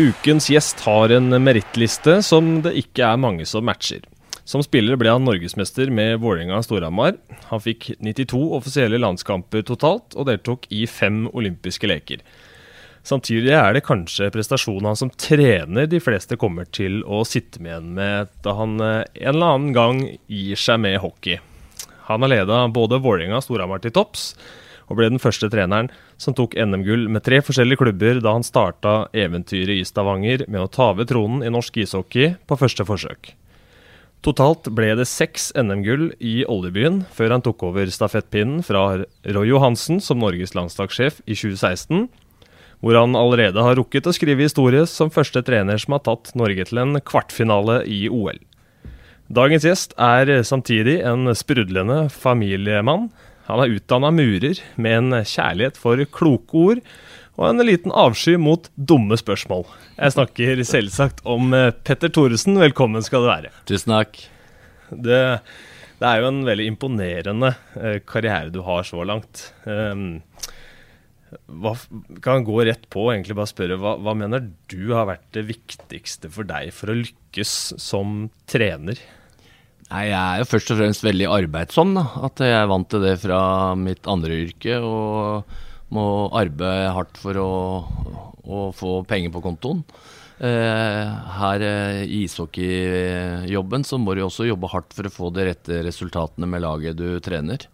Ukens gjest har en merittliste som det ikke er mange som matcher. Som spiller ble han norgesmester med Vålerenga Storhamar. Han fikk 92 offisielle landskamper totalt, og deltok i fem olympiske leker. Samtidig er det kanskje prestasjonen han som trener de fleste kommer til å sitte med igjen med da han eh, en eller annen gang gir seg med hockey. Han har leda både Vålerenga og Storhamar til topps, og ble den første treneren som tok NM-gull med tre forskjellige klubber da han starta eventyret i Stavanger med å ta ved tronen i norsk ishockey på første forsøk. Totalt ble det seks NM-gull i oljebyen før han tok over stafettpinnen fra Roy Johansen som Norges landslagssjef i 2016, hvor han allerede har rukket å skrive historie som første trener som har tatt Norge til en kvartfinale i OL. Dagens gjest er samtidig en sprudlende familiemann han er utdanna murer med en kjærlighet for kloke ord og en liten avsky mot dumme spørsmål. Jeg snakker selvsagt om eh, Petter Thoresen. Velkommen skal du være. Tusen takk. Det, det er jo en veldig imponerende eh, karriere du har så langt. Um, hva, kan gå rett på og egentlig bare spørre, hva, hva mener du har vært det viktigste for deg for å lykkes som trener? Nei, Jeg er jo først og fremst veldig arbeidsom. da. At jeg er vant til det fra mitt andre yrke. Og må arbeide hardt for å, å få penger på kontoen. Eh, her eh, i ishockeyjobben så må du også jobbe hardt for å få de rette resultatene med laget du trener.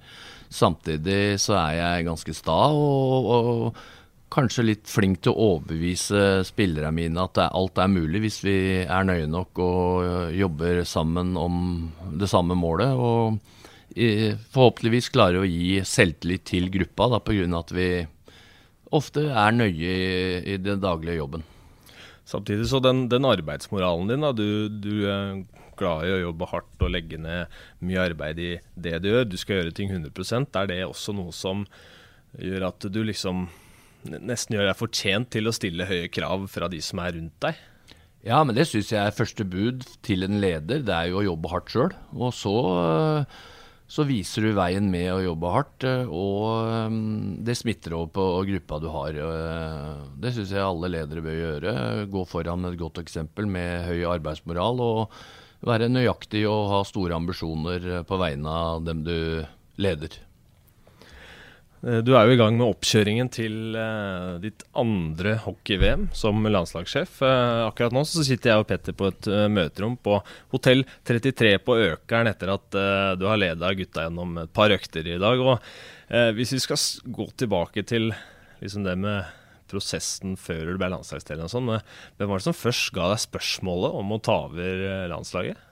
Samtidig så er jeg ganske sta og, og kanskje litt flink til å overbevise spillerne mine at alt er mulig hvis vi er nøye nok og jobber sammen om det samme målet. Og forhåpentligvis klarer å gi selvtillit til gruppa da, pga. at vi ofte er nøye i, i den daglige jobben. Samtidig så den, den arbeidsmoralen din, da, du, du, er glad i å jobbe hardt og legge ned mye arbeid i det du gjør. Du skal gjøre ting 100% Er det også noe som gjør at du liksom nesten gjør deg fortjent til å stille høye krav fra de som er rundt deg. Ja, men det syns jeg er første bud til en leder. Det er jo å jobbe hardt sjøl. Og så, eh, så, viser du veien med å jobbe hardt, eh, og eh, det smitter over på gruppa du har. Det syns jeg alle ledere bør gjøre. Gå foran med et godt eksempel med høy arbeidsmoral. og være nøyaktig og ha store ambisjoner på vegne av dem du leder. Eh, du er jo i gang med oppkjøringen til uh, ditt andre hockey-VM som landslagssjef. Uh, akkurat nå så sitter jeg og Petter på et uh, møterom på hotell 33 på Økeren etter at du har leda gutta gjennom et par økter i dag. Og Hvis vi skal gå tilbake til liksom det med prosessen før du ble landslagstrener og sånn, hvem var det som først ga deg spørsmålet om å ta over landslaget?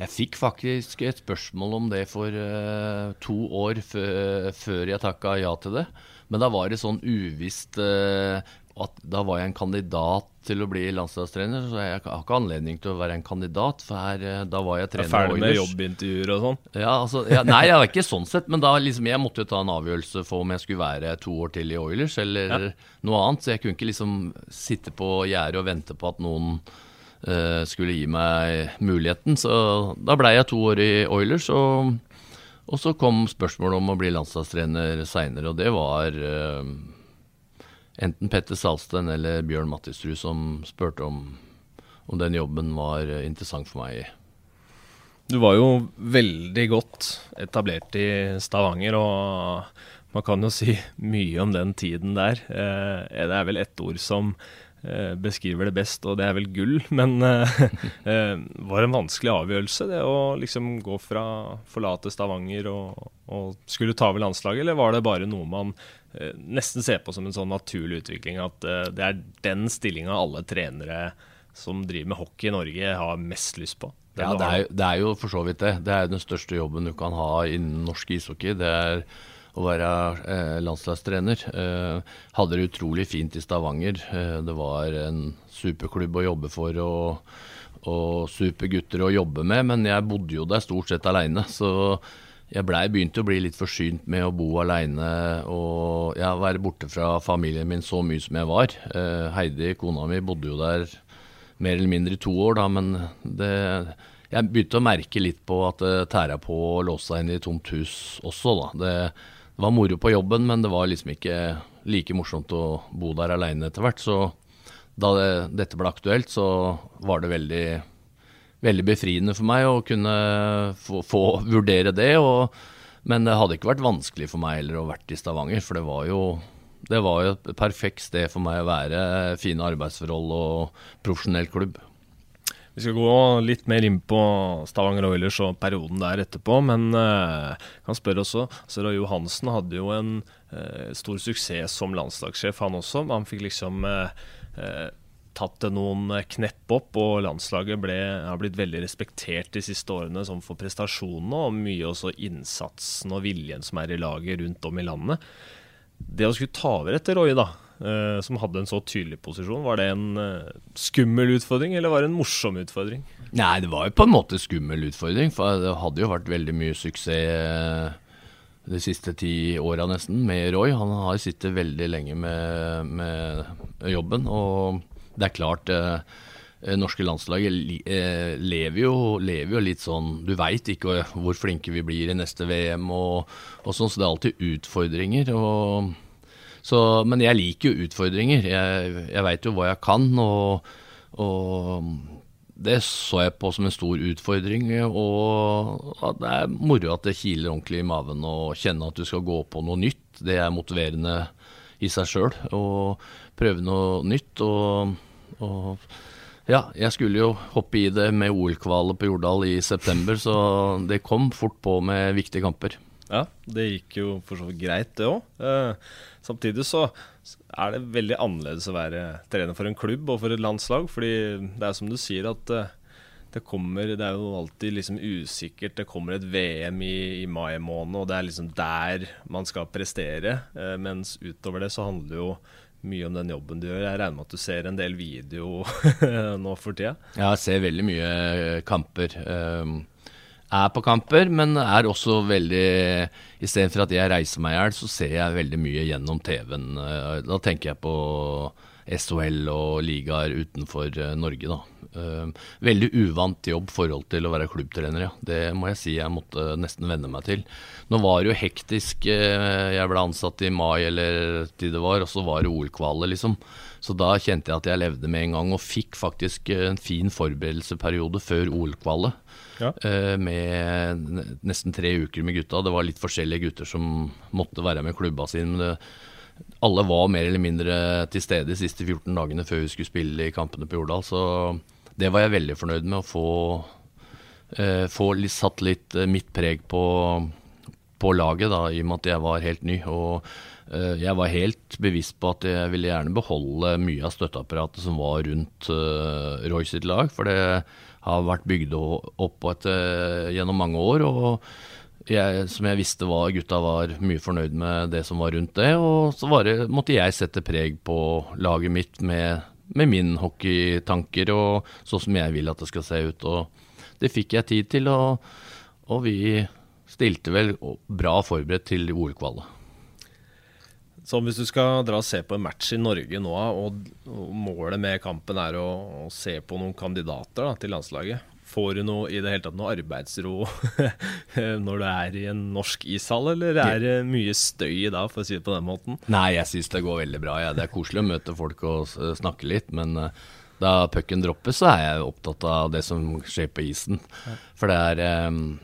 Jeg fikk faktisk et spørsmål om det for uh, to år før jeg takka ja til det. Men da var det sånn uvisst uh, at da var jeg en kandidat til å bli landslagstrener. Så jeg har ikke anledning til å være en kandidat, for her, uh, da var jeg trener i Ferdig med jobbintervjuer og sånn? Ja, altså, ja, nei, jeg var ikke sånn sett. Men da liksom, jeg måtte jo ta en avgjørelse for om jeg skulle være to år til i Oilers eller ja. noe annet. Så jeg kunne ikke liksom sitte på gjerdet og vente på at noen skulle gi meg muligheten. Så da blei jeg to år i Oilers, og, og, så kom spørsmålet om å bli landslagstrener seinere, og det var uh, enten Petter Salsten eller Bjørn Mattisrud som spurte om, om den jobben var interessant for meg. Du var jo veldig godt etablert i Stavanger, og man kan jo si mye om den tiden der. Eh, det er vel ett ord som Eh, beskriver det best, og det er vel gull. Men eh, eh, var det en vanskelig avgjørelse, det å liksom gå fra forlate Stavanger og, og skulle ta over landslaget, eller var det bare noe man eh, nesten ser på som en sånn naturlig utvikling, at eh, det er den stillinga alle trenere som driver med hockey i Norge, har mest lyst på? Ja, det er, det er, jo for så vidt det. Det er den største jobben du kan ha innen norsk ishockey. Det er å være eh, landslagstrener. Eh, hadde det utrolig fint i Stavanger. Eh, det var en superklubb å jobbe for og, og supergutter å jobbe med, men jeg bodde jo der stort sett aleine. Så jeg blei begynte å bli litt forsynt med å bo aleine og ja, være borte fra familien min så mye som jeg var. Eh, Heidi, kona mi, bodde jo der mer eller mindre i to år, da, men det jeg begynte å merke litt på at det tæra på å låse seg inn i tomt hus også. da. Det, det var moro på jobben, men det var liksom ikke like morsomt å bo der aleine etter hvert. Så da det, dette ble aktuelt, så var det veldig, veldig befriende for meg å kunne få, få vurdere det. Og, men det hadde ikke vært vanskelig for meg heller å vært i Stavanger, for det var jo det var jo et perfekt sted for meg å være. Fine arbeidsforhold og profesjonell klubb. Vi skal gå litt mer inn på Stavanger Oilers og perioden der etterpå, men uh, kan spørre også altså Roy Johansen hadde jo en uh, stor suksess som landslagssjef, han også. Han fikk liksom uh, tatt noen knepp opp, og landslaget ble, har blitt veldig respektert de siste årene som for prestasjonene, og mye også innsatsen og viljen som er i laget rundt om i landet. Det å skulle ta over etter Roy, da, som hadde en så tydelig posisjon, var det en uh, skummel utfordring, eller var det en morsom utfordring? Nei, det var jo på en måte skummel utfordring, for det hadde jo vært veldig mye suksess eh, de siste ti åra nesten med Roy. Han har sittet veldig lenge med, med jobben, og det er klart norske landslaget lever jo, lever jo, litt sånn Du veit ikke hvor flinke vi blir i neste VM, og, og sånn, så det er alltid utfordringer. og så, men jeg liker jo utfordringer. Jeg, jeg veit jo hva jeg kan, og, og, det så jeg på som en stor utfordring. Og det er moro at det kiler ordentlig i maven å kjenne at du skal gå på noe nytt. Det er motiverende i seg sjøl å prøve noe nytt. og, og ja, jeg skulle jo hoppe i det med OL-kvale på Jordal i september, så det kom fort på med viktige kamper. Ja, det gikk jo for så vidt greit, det òg. Eh, samtidig så er det veldig annerledes å være trener for en klubb og for et landslag. Fordi det er som du sier at eh, det kommer Det er jo alltid liksom usikkert. Det kommer et VM i, i mai måned, og det er liksom der man skal prestere. Eh, mens utover det så handler det jo mye om den jobben du gjør. Jeg regner med at du ser en del video nå for tida? Ja, jeg ser veldig mye kamper. Um er på kamper, men er også veldig Istedenfor at jeg reiser meg i hjel, så ser jeg veldig mye gjennom TV-en. Eh, da tenker jeg på SHL og ligaer utenfor eh, Norge, da. Eh, veldig uvant jobb forhold til å være klubbtrener, ja. Det må jeg si jeg måtte nesten venne meg til. Nå var det jo hektisk. Jeg ble ansatt i mai eller tid det var, og så var det OL-kvale, liksom. Så da kjente jeg at jeg levde med en gang, og fikk faktisk en fin forberedelseperiode før OL-kvale. Ja. Eh, med nesten tre uker med gutta. Det var litt forskjellige gutter som måtte være med klubba sin. Men det, alle var mer eller mindre til stede de siste 14 dagene før vi skulle spille i kampene på Jordal. Så det var jeg veldig fornøyd med å få, eh, få litt, satt litt eh, mitt preg på, på laget, da, i og med at jeg var helt ny. og Eh, jeg var helt bevisst på at jeg ville gjerne beholde mye av støtteapparatet som var rundt Roy sitt lag, for det har vært bygd opp et, uh, gjennom mange år. og jeg, som jeg visste var, gutta var mye fornøyd med det som var rundt det. Og så det, måtte jeg sette preg på laget mitt med, med min hockeytanker og sånn som jeg vil at det skal se ut. Og det fikk jeg tid til, og, og vi stilte vel bra forberedt til OL-kvalet. Så hvis du skal dra og se på en match i Norge nå, og, og målet med kampen er å, å, se på noen kandidater da, til landslaget, får du noe, i det hele tatt noe arbeidsro når du er i en norsk ishall, eller er det mye støy da, for å si det på den måten? Nei, jeg syns det går veldig bra. Ja. Det er koselig å møte folk og snakke litt, men uh, da pucken droppes, så er jeg opptatt av det som skjer på isen. For det er um,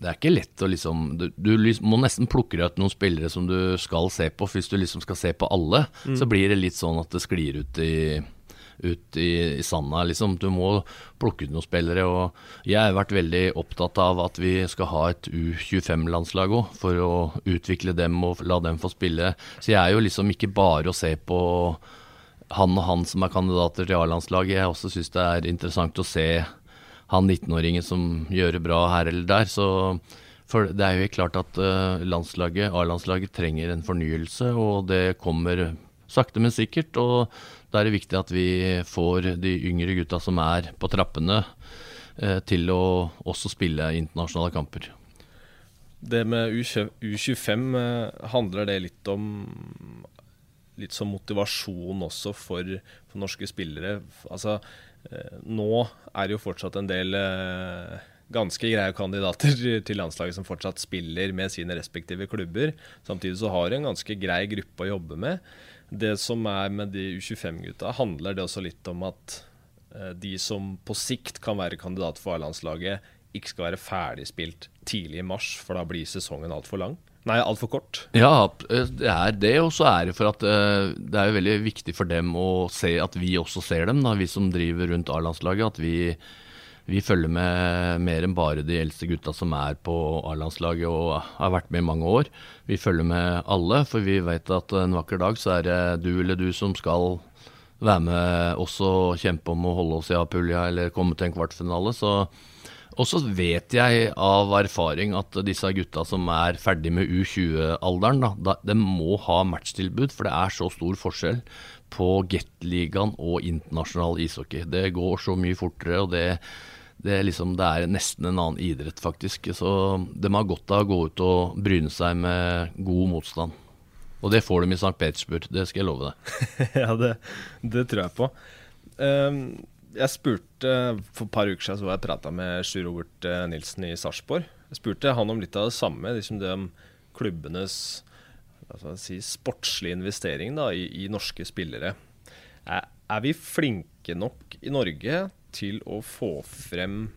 det er ikke lett å liksom Du, du må nesten plukke ut noen spillere som du skal se på. For hvis du liksom skal se på alle, mm. så blir det litt sånn at det sklir ut i ut i, i sanda, liksom. Du må plukke ut noen spillere. Og jeg har vært veldig opptatt av at vi skal ha et U25-landslag òg, for å utvikle dem og la dem få spille. Så jeg er jo liksom ikke bare å se på han og han som er kandidater til A-landslaget. Jeg også syns det er interessant å se han 19-åringen som gjør det bra her eller der. Så for det er jo helt klart at uh, landslaget, A-landslaget trenger en fornyelse, og det kommer sakte, men sikkert. Og da er det viktig at vi får de yngre gutta som er på trappene, uh, til å også spille internasjonale kamper. Det med U25, uh, handler det litt om litt som motivasjon også for, for norske spillere? Altså, Eh, nå er det jo fortsatt en del eh, ganske greie kandidater til landslaget som fortsatt spiller med sine respektive klubber. Samtidig så har de en ganske grei gruppe å jobbe med. det som er med de U25-gutta, handler det også litt om at eh, de som på sikt kan være kandidat for A-landslaget, ikke skal være ferdigspilt tidlig i mars, for da blir sesongen altfor lang? Nei, altfor kort? Ja, det er det. Og så er det for at uh, det er jo veldig viktig for dem å se at vi også ser dem, da, vi som driver rundt A-landslaget. At vi, vi, følger med mer enn bare de eldste gutta som er på A-landslaget og har vært med i mange år. Vi følger med alle, for vi vet at en vakker dag så er det du eller du som skal være med oss og kjempe om å holde oss i A-pulja eller komme til en kvartfinale. Så og så vet jeg av erfaring at disse gutta som er ferdig med U20-alderen, da, de må ha matchtilbud, for det er så stor forskjell på Gateligaen og internasjonal ishockey. Det går så mye fortere, og det, det, er liksom, det er nesten en annen idrett, faktisk. Så de har godt av å gå ut og bryne seg med god motstand. Og det får de i St. Petersburg, det skal jeg love deg. ja, det, det, tror jeg på. Um, jeg spurte For et par uker siden så var jeg prata med Sjur Robert eh, Nilsen i Sarpsborg. Jeg spurte han om litt av det samme, liksom det om klubbenes si, sportslige investering da, i, i, norske spillere. Er, er vi flinke nok i Norge til å få frem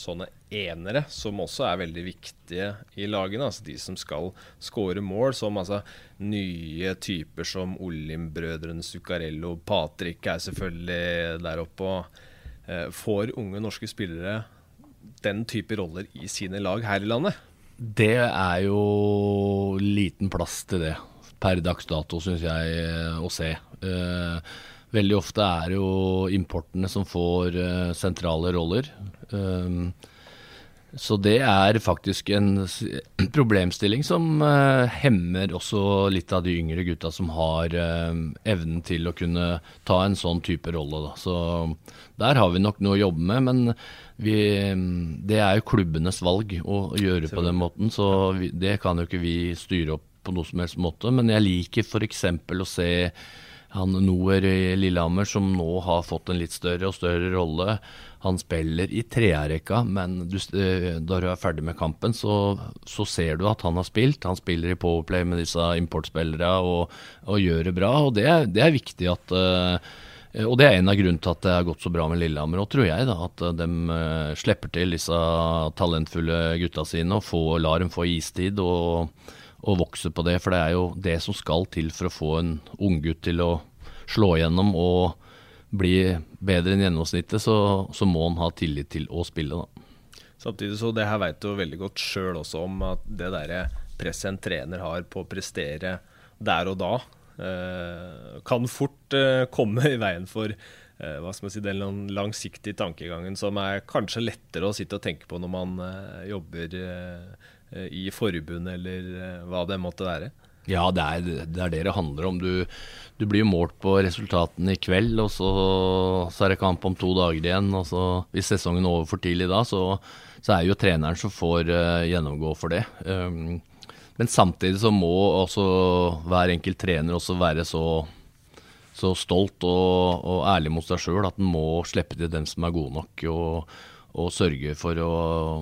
sånne enere, som også er veldig viktige i lagene. Altså de som skal skåre mål, som altså nye typer som Olim-brødrene Zuccarello, Patrick er selvfølgelig der oppe. og eh, Får unge norske spillere den type roller i sine lag her i landet? Det er jo liten plass til det per dags dato, syns jeg, eh, å se. Eh, veldig ofte er det jo importene som får uh, sentrale roller. Um, så det er faktisk en problemstilling som uh, hemmer også litt av de yngre gutta som har uh, evnen til å kunne ta en sånn type rolle. Da. Så der har vi nok noe å jobbe med, men vi, det er jo klubbenes valg å, gjøre på den måten. Så vi, det kan jo ikke vi styre opp på noe som helst måte. Men jeg liker f.eks. å se han Noer i Lillehammer, som nå har fått en litt større og større rolle. Han spiller i treerrekka, men du, eh, da du er ferdig med kampen, så, så, ser du at han har spilt. Han spiller i Powerplay med disse importspillere og, og gjør det bra. og Det, det er viktig at uh, og det er en av grunnene til at det har gått så bra med Lillehammer. Og tror jeg da, at de uh, slipper til disse talentfulle gutta sine og får, lar dem få istid. og å vokse på det. For det er jo det som skal til for å få en unggutt til å slå igjennom og bli bedre enn gjennomsnittet, så, så, må han ha tillit til å spille, da. Samtidig så det her veit du veldig godt sjøl også om at det derre presset en trener har på å prestere der og da, eh, kan fort eh, komme i veien for eh, hva skal man si, den langsiktige tankegangen som er kanskje lettere å sitte og tenke på når man eh, jobber eh, i forbundet, eller eh, hva det måtte være? Ja, det er, det er det det handler om. Du, du blir målt på resultatene i kveld, og så, så, er det kamp om to dager igjen. og så Hvis sesongen er over for tidlig da, så, så er jo treneren som får uh, gjennomgå for det. Um, men samtidig så må også hver enkelt trener også være så, så stolt og, og, ærlig mot seg sjøl at en må slippe til dem som er gode nok. og og sørge for å,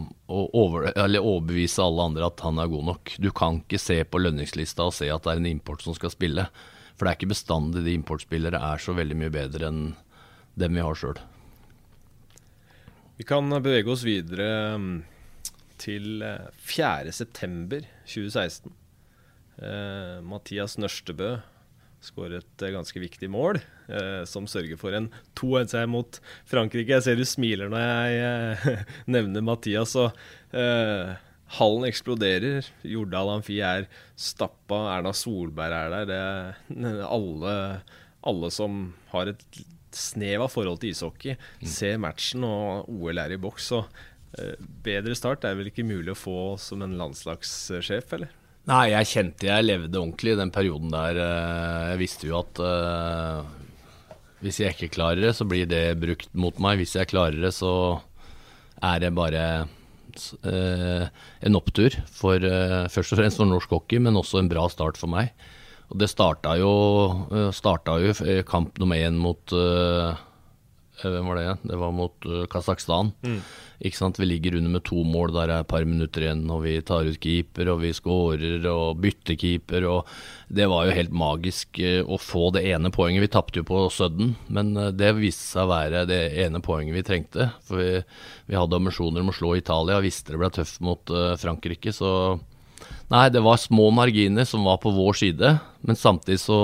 å over, overbevise alle andre at han er god nok. Du kan ikke se på lønningslista og se at det er en import som skal spille. For det er ikke bestandig de importspillere er så veldig mye bedre enn dem vi har sjøl. Vi kan bevege oss videre mm, til 4.9.2016. Uh, eh, Mathias Nørstebø skåret et ganske viktig mål, eh, som sørger for en 2-1-seier mot Frankrike. Jeg ser du smiler når jeg eh, nevner Mathias. og eh, Hallen eksploderer. Jordal Amfi er stappa. Erna Solberg er der. Det er alle, alle som har et snev av forhold til ishockey, mm. ser matchen, og OL er i boks. Så eh, bedre start er vel ikke mulig å få som en landslagssjef, eller? Nei, jeg kjente jeg levde ordentlig i den perioden der. Eh, jeg visste jo at hvis jeg ikke klarer det, så blir det brukt mot meg. Hvis jeg klarer det, så er det bare uh, en opptur. For, uh, først og fremst for norsk hockey, men også en bra start for meg. Og det starta jo, starta jo kamp nummer én mot Eh, hvem var det? Det var mot uh, Kasakhstan. Mm. Ikke sant? Vi ligger under med to mål, der er et par minutter igjen, og vi tar ut keeper, og vi skårer og bytter keeper. og Det var jo helt magisk uh, å få det ene poenget. Vi tapte jo på Sudden, men uh, det viste seg å være det ene poenget vi trengte. For vi, vi hadde ambisjoner om å slå Italia, og visste det ble tøft mot Frankrike. Så nei, det var små marginer som var på vår side, men samtidig så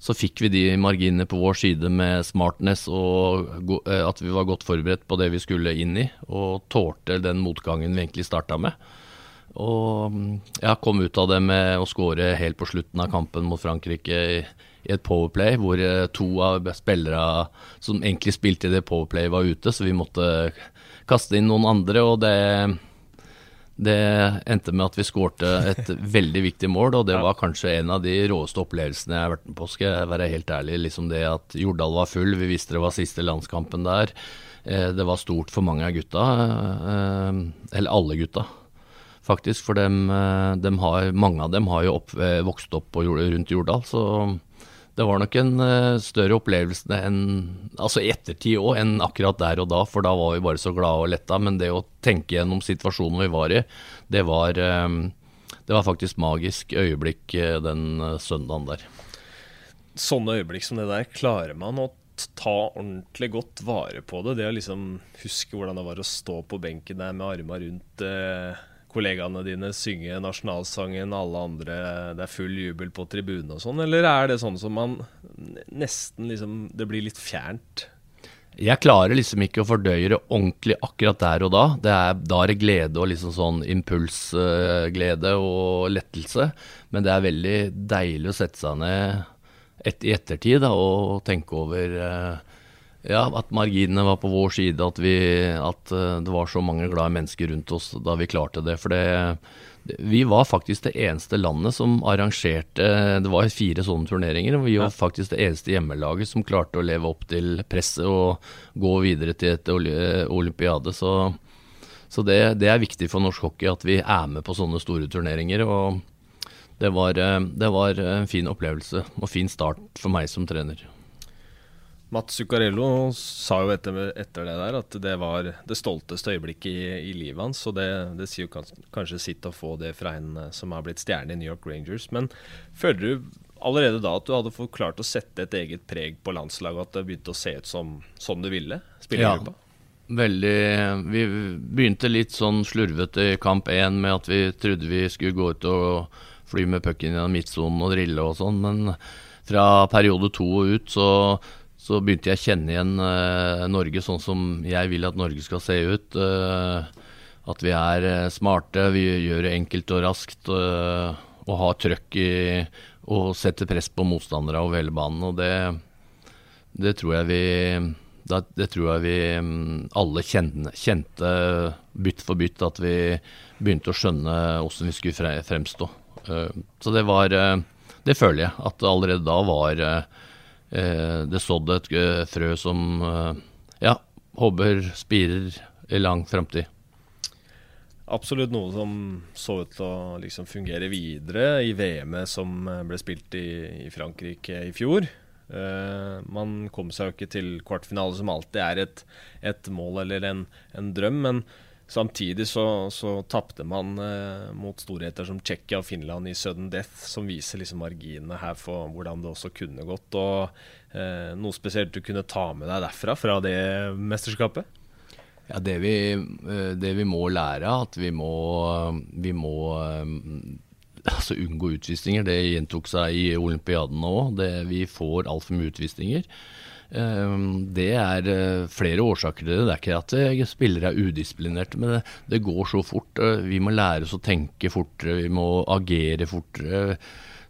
så fikk vi de marginene på vår side med smartness og eh, at vi var godt forberedt på det vi skulle inn i, og tålte den motgangen vi egentlig starta med. Og jeg ja, kom ut av det med å skåre helt på slutten av kampen mot Frankrike i, i et powerplay, hvor eh, to av spillere som egentlig spilte i det powerplay, var ute, så vi måtte kaste inn noen andre. og det det endte med at vi skårte et veldig viktig mål, og det var kanskje en av de råeste opplevelsene jeg har vært med på, skal jeg være helt ærlig. Liksom det at Jordal var full, vi visste det var siste landskampen der. Eh, det var stort for mange av gutta, eh, eller alle gutta, faktisk. For dem, eh, dem har, mange av dem har jo opp, vokst opp på, rundt Jordal, så det var nok en uh, større opplevelse enn altså ettertid òg, enn akkurat der og da, for da var vi bare så glade og letta. Men det å tenke gjennom situasjonen vi var i, det var, um, det var faktisk magisk øyeblikk uh, den søndagen der. Sånne øyeblikk som det der, klarer man å ta ordentlig godt vare på det? Det å liksom huske hvordan det var å stå på benken der med arma rundt kollegaene dine synge nasjonalsangen, alle andre Det er full jubel på tribunen og sånn, eller er det sånn som man nesten liksom Det blir litt fjernt? Jeg klarer liksom ikke å fordøye det ordentlig akkurat der og da. Det er, da er det glede og liksom sånn impulsglede og lettelse. Men det er veldig deilig å sette seg ned et, i ettertid da, og tenke over uh, ja, at marginene var på vår side, at, vi, at eh, det var så mange glade mennesker rundt oss da vi klarte det. For det, vi var faktisk det eneste landet som arrangerte Det var fire sånne turneringer, og vi var faktisk det eneste hjemmelaget som klarte å leve opp til presset og gå videre til et eh, olympiade. Så, så det, det, er viktig for norsk hockey at vi er med på sånne store turneringer. og det var, eh, det var en fin opplevelse og fin start for meg som trener. Mats Zuccarello sa jo etter, etter, det der at det var det stolteste øyeblikket i, i livet hans. Og det, det, sier jo kanskje, kanskje sitt å få det fra en eh, som har blitt stjerne i New York Rangers. Men føler du allerede da at du hadde fått klart å sette et eget preg på landslaget, at det begynte å se ut som sånn du ville? ja, veldig. Vi begynte litt sånn slurvete i kamp én med at vi trodde vi skulle gå ut og fly med pucken gjennom midtsonen og drille og sånn, men fra periode to og ut så så begynte jeg å kjenne igjen uh, Norge sånn som jeg vil at Norge skal se ut. Uh, at vi er uh, smarte, vi gjør det enkelt og raskt og har trøkk i og setter press på motstandere over hele banen. Og det, det tror jeg vi det, det tror jeg vi um, alle kjente, kjente bytt for bytt, at vi begynte å skjønne hvordan vi skulle fremstå. så det var Det føler jeg at allerede da var Eh, det sådd et eh, frø som eh, ja, håper spirer i lang framtid. Absolutt noe som så ut til å liksom fungere videre i VM-et som ble spilt i, i, Frankrike i fjor. Uh, man kom seg jo ikke til kvartfinale, som alltid er et, et mål eller en, en drøm. Men Samtidig så, så tapte man eh, mot storheter som Tsjekkia og Finland i sudden death, som viser liksom marginene her for hvordan det også kunne gått. og eh, Noe spesielt du kunne ta med deg derfra, fra det mesterskapet? Ja, det vi, eh, det vi må lære, at vi må, vi må eh, altså unngå utvisninger. Det gjentok seg i olympiaden òg. Vi får altfor mye utvisninger. Ehm, det er eh, flere årsaker til det. Det er ikke at eh, spillere er udisiplinerte, men det, går så fort. Eh, vi må lære oss å tenke fortere, vi må agere fortere.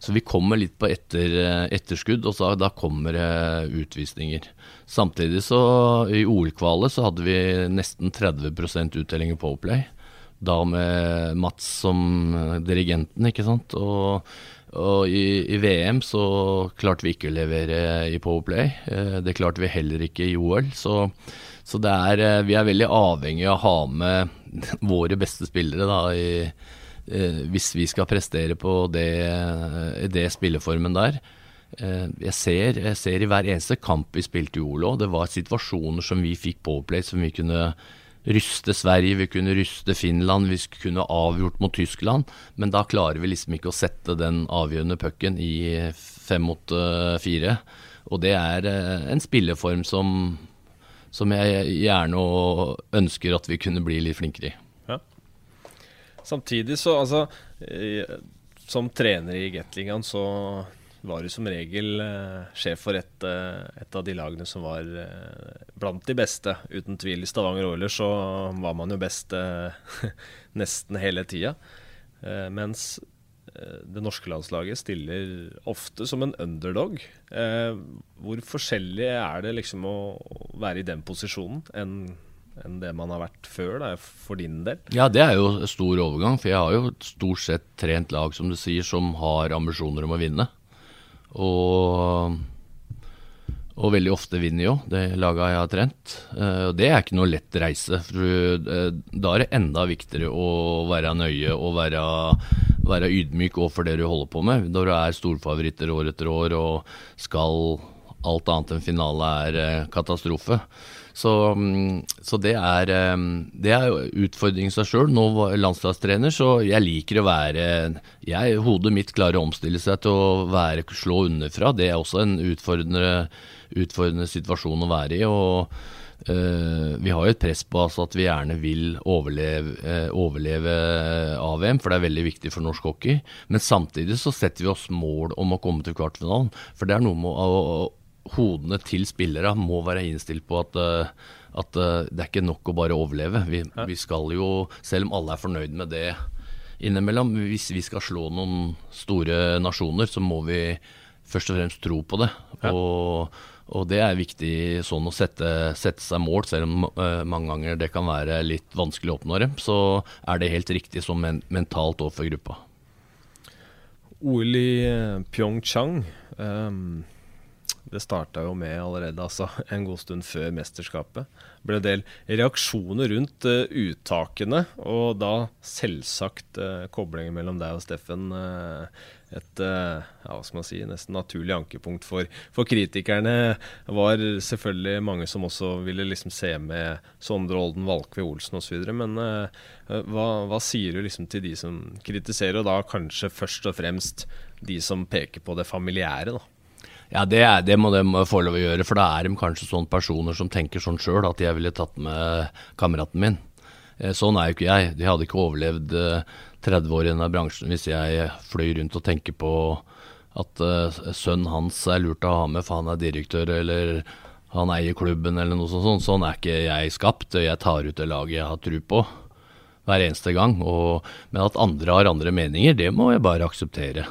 Så vi kommer litt på etter, etterskudd, og så, da kommer det utvisninger. Samtidig så i OL-kvalet så hadde vi nesten 30% uttelling i Powerplay. Da med Mats som dirigenten, ikke sant. Og og i, i, VM så klarte vi ikke å levere i Powerplay. Eh, det klarte vi heller ikke i OL. Så, så er, eh, vi er veldig avhengig av å ha med våre beste spillere da, i, eh, hvis vi skal prestere på det, det spilleformen der. jeg ser, jeg ser, i hver eneste kamp vi spilte i OL det var situasjoner som vi fikk Powerplay som vi kunne ryste Sverige, vi kunne ryste Finland, vi kunne avgjort mot Tyskland. Men da klarer vi liksom ikke å sette den avgjørende pucken i fem mot fire. Og det er en spilleform som, som jeg gjerne ønsker at vi kunne bli litt flinkere i. Samtidig så, altså Som trener i Gatlingan så var jo som regel eh, sjef for et, eh, et, av de lagene som var eh, blant de beste. Uten tvil. I Stavanger Oilers så var man jo best nesten hele tida. Mens det norske landslaget stiller ofte som en underdog. hvor forskjellig er det liksom å være i den posisjonen enn enn det man har vært før, da, for din del? Ja, det er jo stor overgang. For jeg har jo stort sett trent lag, som du sier, som har ambisjoner om å vinne. Og, og veldig ofte vinner jo det laget jeg har trent. Og det er ikke noe lett reise. For uh, da er det enda viktigere å være nøye og være, være ydmyk overfor det du holder på med. Når du er storfavoritter år etter år og skal alt annet enn finale er uh, katastrofe. Så, mm, så det, er, det er utfordringen seg sjøl. Nå var landslagstrener, så jeg liker å være jeg, Hodet mitt klarer å omstille seg til å være, slå underfra. Det er også en utfordrende, utfordrende situasjon å være i. og Uh, vi har jo et press på altså, at vi gjerne vil overleve, uh, overleve AVM, for det er veldig viktig for norsk hockey. Men samtidig så setter vi oss mål om å komme til kvartfinalen. For det er noe med å, å, hodene til spillere må være innstilt på at, eh, at eh, det er ikke nok å bare overleve. Vi, vi, skal jo, selv om alle er fornøyd med det innimellom, hvis vi skal slå noen store nasjoner, så må vi først og fremst tro på det. Og, og, det er viktig sånn å sette, sette seg mål, selv om uh, mange ganger det kan være litt vanskelig å oppnå dem. Så er det helt riktig som men, mentalt overfor gruppa. OL i Pyeongchang. Um det starta jo med allerede altså, en god stund før mesterskapet. Det ble en del reaksjoner rundt uh, uttakene, og da selvsagt uh, koblingen mellom deg og Steffen uh, et ja, hva skal man si, nesten naturlig ankepunkt for, for kritikerne. var selvfølgelig mange som også ville liksom se med Sondre Olden, Valkve Olsen osv. Men hva, hva, sier du liksom til de som kritiserer, og da kanskje først og fremst de som peker på det familiære? da? Ja, det, er, det, må de få lov å gjøre, for da er de kanskje sånne personer som tenker sånn sjøl, at jeg ville tatt med kameraten min. Eh, sånn er jo ikke jeg. De hadde ikke overlevd 30 eh, år i denne bransjen hvis jeg fløy rundt og tenker på at uh, sønnen hans er lurt å ha med, for han er direktør, eller han eier klubben, eller noe sånt. Sånn er ikke jeg skapt. Jeg tar ut det laget jeg har tro på hver eneste gang. Og, men at andre har andre meninger, det må jeg bare akseptere.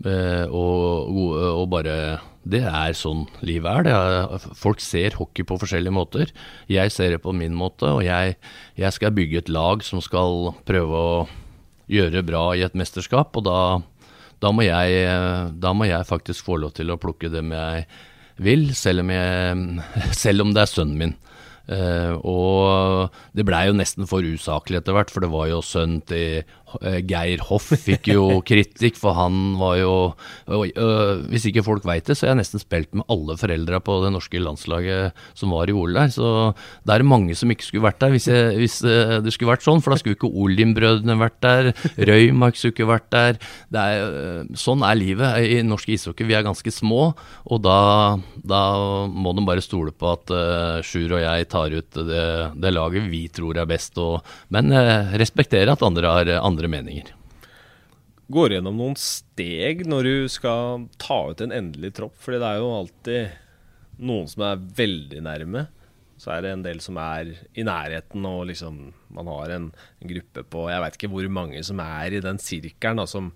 Eh, og, og, bare Det er sånn livet er. Det. Folk ser hockey på forskjellige måter. Jeg ser det på min måte, og jeg, jeg, skal bygge et lag som skal prøve å gjøre bra i et mesterskap. Og da, da, må, jeg, da må jeg faktisk få lov til å plukke dem jeg vil, selv om, jeg, selv om det er sønnen min. Uh, og det blei jo nesten for usaklig etter hvert, for det var jo sønn til Geir Hoff fikk jo kritikk, for han var jo uh, Hvis ikke folk veit det, så har jeg nesten spilt med alle foreldra på det norske landslaget som var i OL der. Så det er mange som ikke skulle vært der hvis, jeg, hvis det skulle vært sånn, for da skulle ikke Olim-brødrene vært der, Røymark skulle ikke vært der. Er, sånn er livet i norsk ishockey. Vi er ganske små, og da, da må de bare stole på at Sjur og jeg tar ut det, det laget vi tror er best, og, men uh, respektere at andre har andre meninger. Går gjennom noen steg når du skal ta ut en endelig tropp? Fordi det er jo alltid noen som er veldig nærme. Så er det en del som er i nærheten, og liksom man har en, en gruppe på Jeg veit ikke hvor mange som er i den sirkelen, som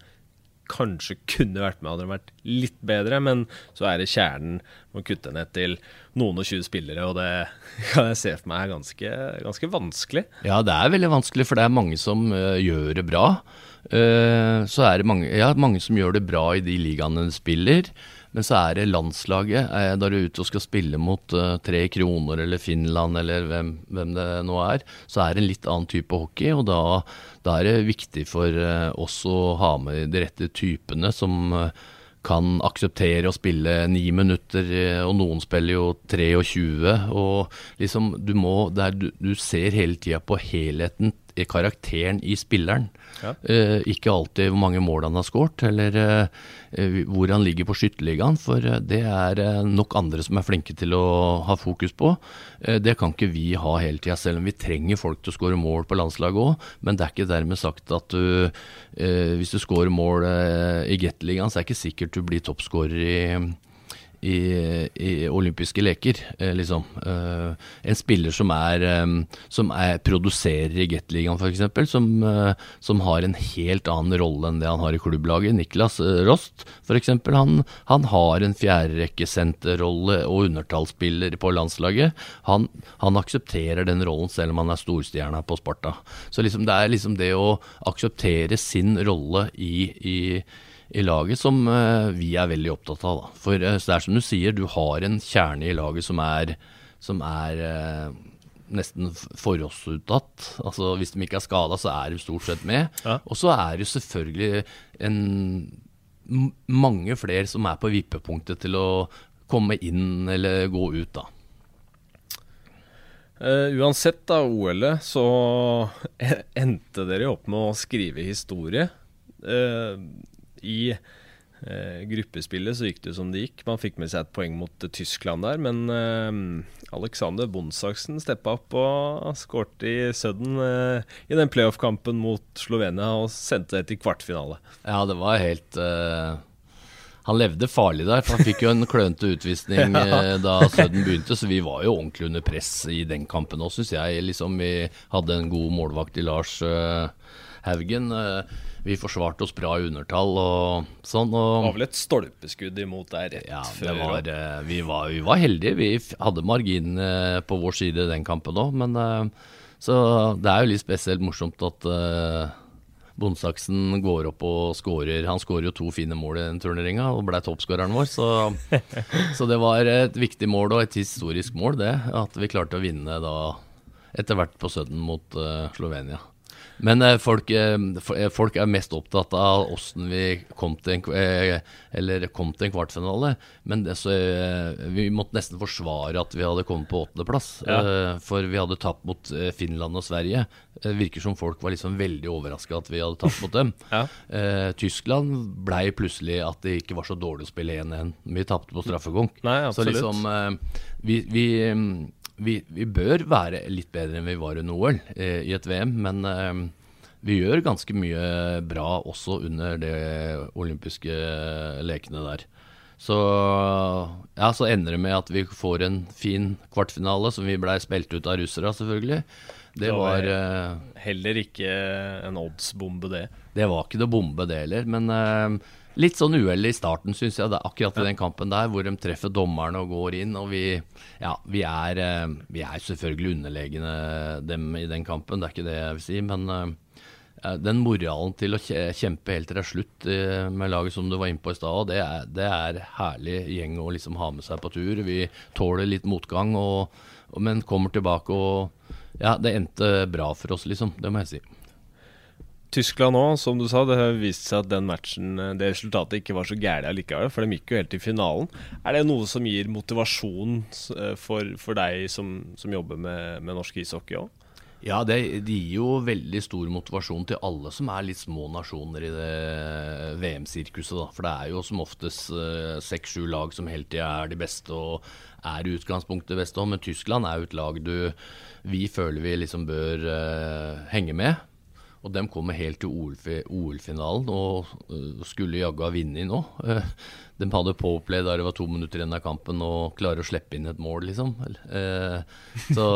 kanskje kunne vært med hadde det vært litt bedre, men så er det kjernen å kutte ned til noen og tjue spillere, og det kan jeg se for meg er ganske, ganske, vanskelig. Ja, det er veldig vanskelig, for det er mange som uh, gjør det bra. Uh, så er det mange, ja, mange som gjør det bra i de ligaene de spiller. Men så er det landslaget. Eh, da du er ute og skal spille mot uh, Tre Kroner eller Finland eller hvem, hvem, det nå er, så er det en litt annen type hockey. Og da, da er det viktig for uh, oss å ha med de rette typene som uh, kan akseptere å spille ni minutter, eh, og noen spiller jo 23. Og liksom, du må er, du, du ser hele tida på helheten karakteren i spilleren. Ja. Eh, ikke alltid hvor mange mål han har skåret, eller eh, hvor han ligger på skytterligaen. For det er nok andre som er flinke til å ha fokus på. Eh, det kan ikke vi ha hele tida, selv om vi trenger folk til å skåre mål på landslaget òg. Men det er ikke dermed sagt at du, eh, hvis du skårer mål i Gateligaen, så er det ikke sikkert du blir toppskårer i i, i olympiske leker, eh, liksom. Eh, en spiller som er, som er produserer i Gateligaen f.eks., som, eh, som har en helt annen rolle enn det han har i klubblaget. Niklas Rost f.eks. Han, han har en fjerderekkesenterrolle og undertallsspiller på landslaget. Han, han, aksepterer den rollen selv om han er storstjerna på Sparta. Så liksom, det er liksom det å akseptere sin rolle i, i i laget som uh, vi er veldig opptatt av. Da. For uh, det er som du sier, du har en kjerne i laget som er, som er uh, nesten forhåndsuttatt. Altså, hvis de ikke er skada, så er de stort sett med. Ja. Og så er det selvfølgelig en, mange flere som er på vippepunktet til å komme inn eller gå ut, da. Uh, uansett, da, OL-et, så endte dere opp med å skrive historie. Uh, i eh, gruppespillet så gikk det som det gikk. Man fikk med seg et poeng mot eh, Tyskland der, men eh, Alexander Bondsaksen steppa opp og skårte i Sudden i den playoff-kampen mot Slovenia og sendte det til kvartfinale. Ja, det var helt eh, Han levde farlig der, for han fikk jo en klønete utvisning ja. Da Sudden begynte, så vi var jo ordentlig under press i den kampen òg, syns jeg. Liksom, vi hadde en god målvakt i Lars Haugen. Uh, vi forsvarte oss bra i undertall og sånn. Og, det var vel et stolpeskudd imot der rett ja, før? Var, uh, vi, var, vi, var, heldige. Vi hadde margin uh, på vår side den kampen òg, men uh, Så det er jo litt spesielt morsomt at Bondsaksen går opp og skårer. Han skårer jo to fine mål i den turneringa og ble toppskåreren vår. Så, så, det var et viktig mål og et historisk mål, det. At vi klarte å vinne da etter hvert på Sudden mot Slovenia. Men eh, folk, eh, eh, folk, er mest opptatt av åssen vi kom til, en, kom til en kvartfinale. Men det, så, vi måtte nesten forsvare at vi hadde kommet på åttendeplass. Ja. For vi hadde tapt mot Finland og Sverige. Det virker som folk var liksom veldig overraska at vi hadde tapt mot dem. ja. Tyskland blei plutselig at det ikke var så dårlig å spille 1-1. Vi tapte på straffekonk. så liksom vi, vi vi, vi, bør være litt bedre enn vi var under OL eh, i et VM, men eh, vi gjør ganske mye bra også under de olympiske lekene der. Så, ja, så ender det med at vi får en fin kvartfinale, som vi blei spilt ut av russere, selvfølgelig. Det var, det var uh, heller ikke en oddsbombe, det. Det var ikke noe bombe, det heller. Men uh, Litt sånn uhell i starten, syns jeg. Det er akkurat i den kampen der hvor de treffer dommerne og går inn. Og vi, ja, vi, er, eh, vi er selvfølgelig underlegne dem i den kampen, det er ikke det jeg vil si. Men den moralen til å kjempe helt til det er slutt med laget som du var inne på i stad, det, det, er herlig gjeng å liksom ha med seg på tur. Vi tåler litt motgang, og, men kommer tilbake og Ja, det endte bra for oss, liksom. Det må jeg si. Tyskland òg, som du sa. Det har vist seg at den matchen, eh, det resultatet ikke var så gærent allikevel, for de gikk jo helt til finalen. Er det noe som gir motivasjon eh, for, for deg som, som, jobber med, med norsk ishockey òg? Ja, det, det, gir jo veldig stor motivasjon til alle som er litt små nasjoner i det VM-sirkuset. For det er jo som oftest eh, seks-sju uh, lag som hele tida er de beste og er i utgangspunktet beste. Men Tyskland er jo et lag du, vi føler vi liksom bør uh, henge med. Og de kommer helt til OL-finalen og uh, skulle jaggu ha vunnet nå. Uh, de hadde powerplay der det var to minutter igjen av kampen og klarer å slippe inn et mål, liksom. Uh, så,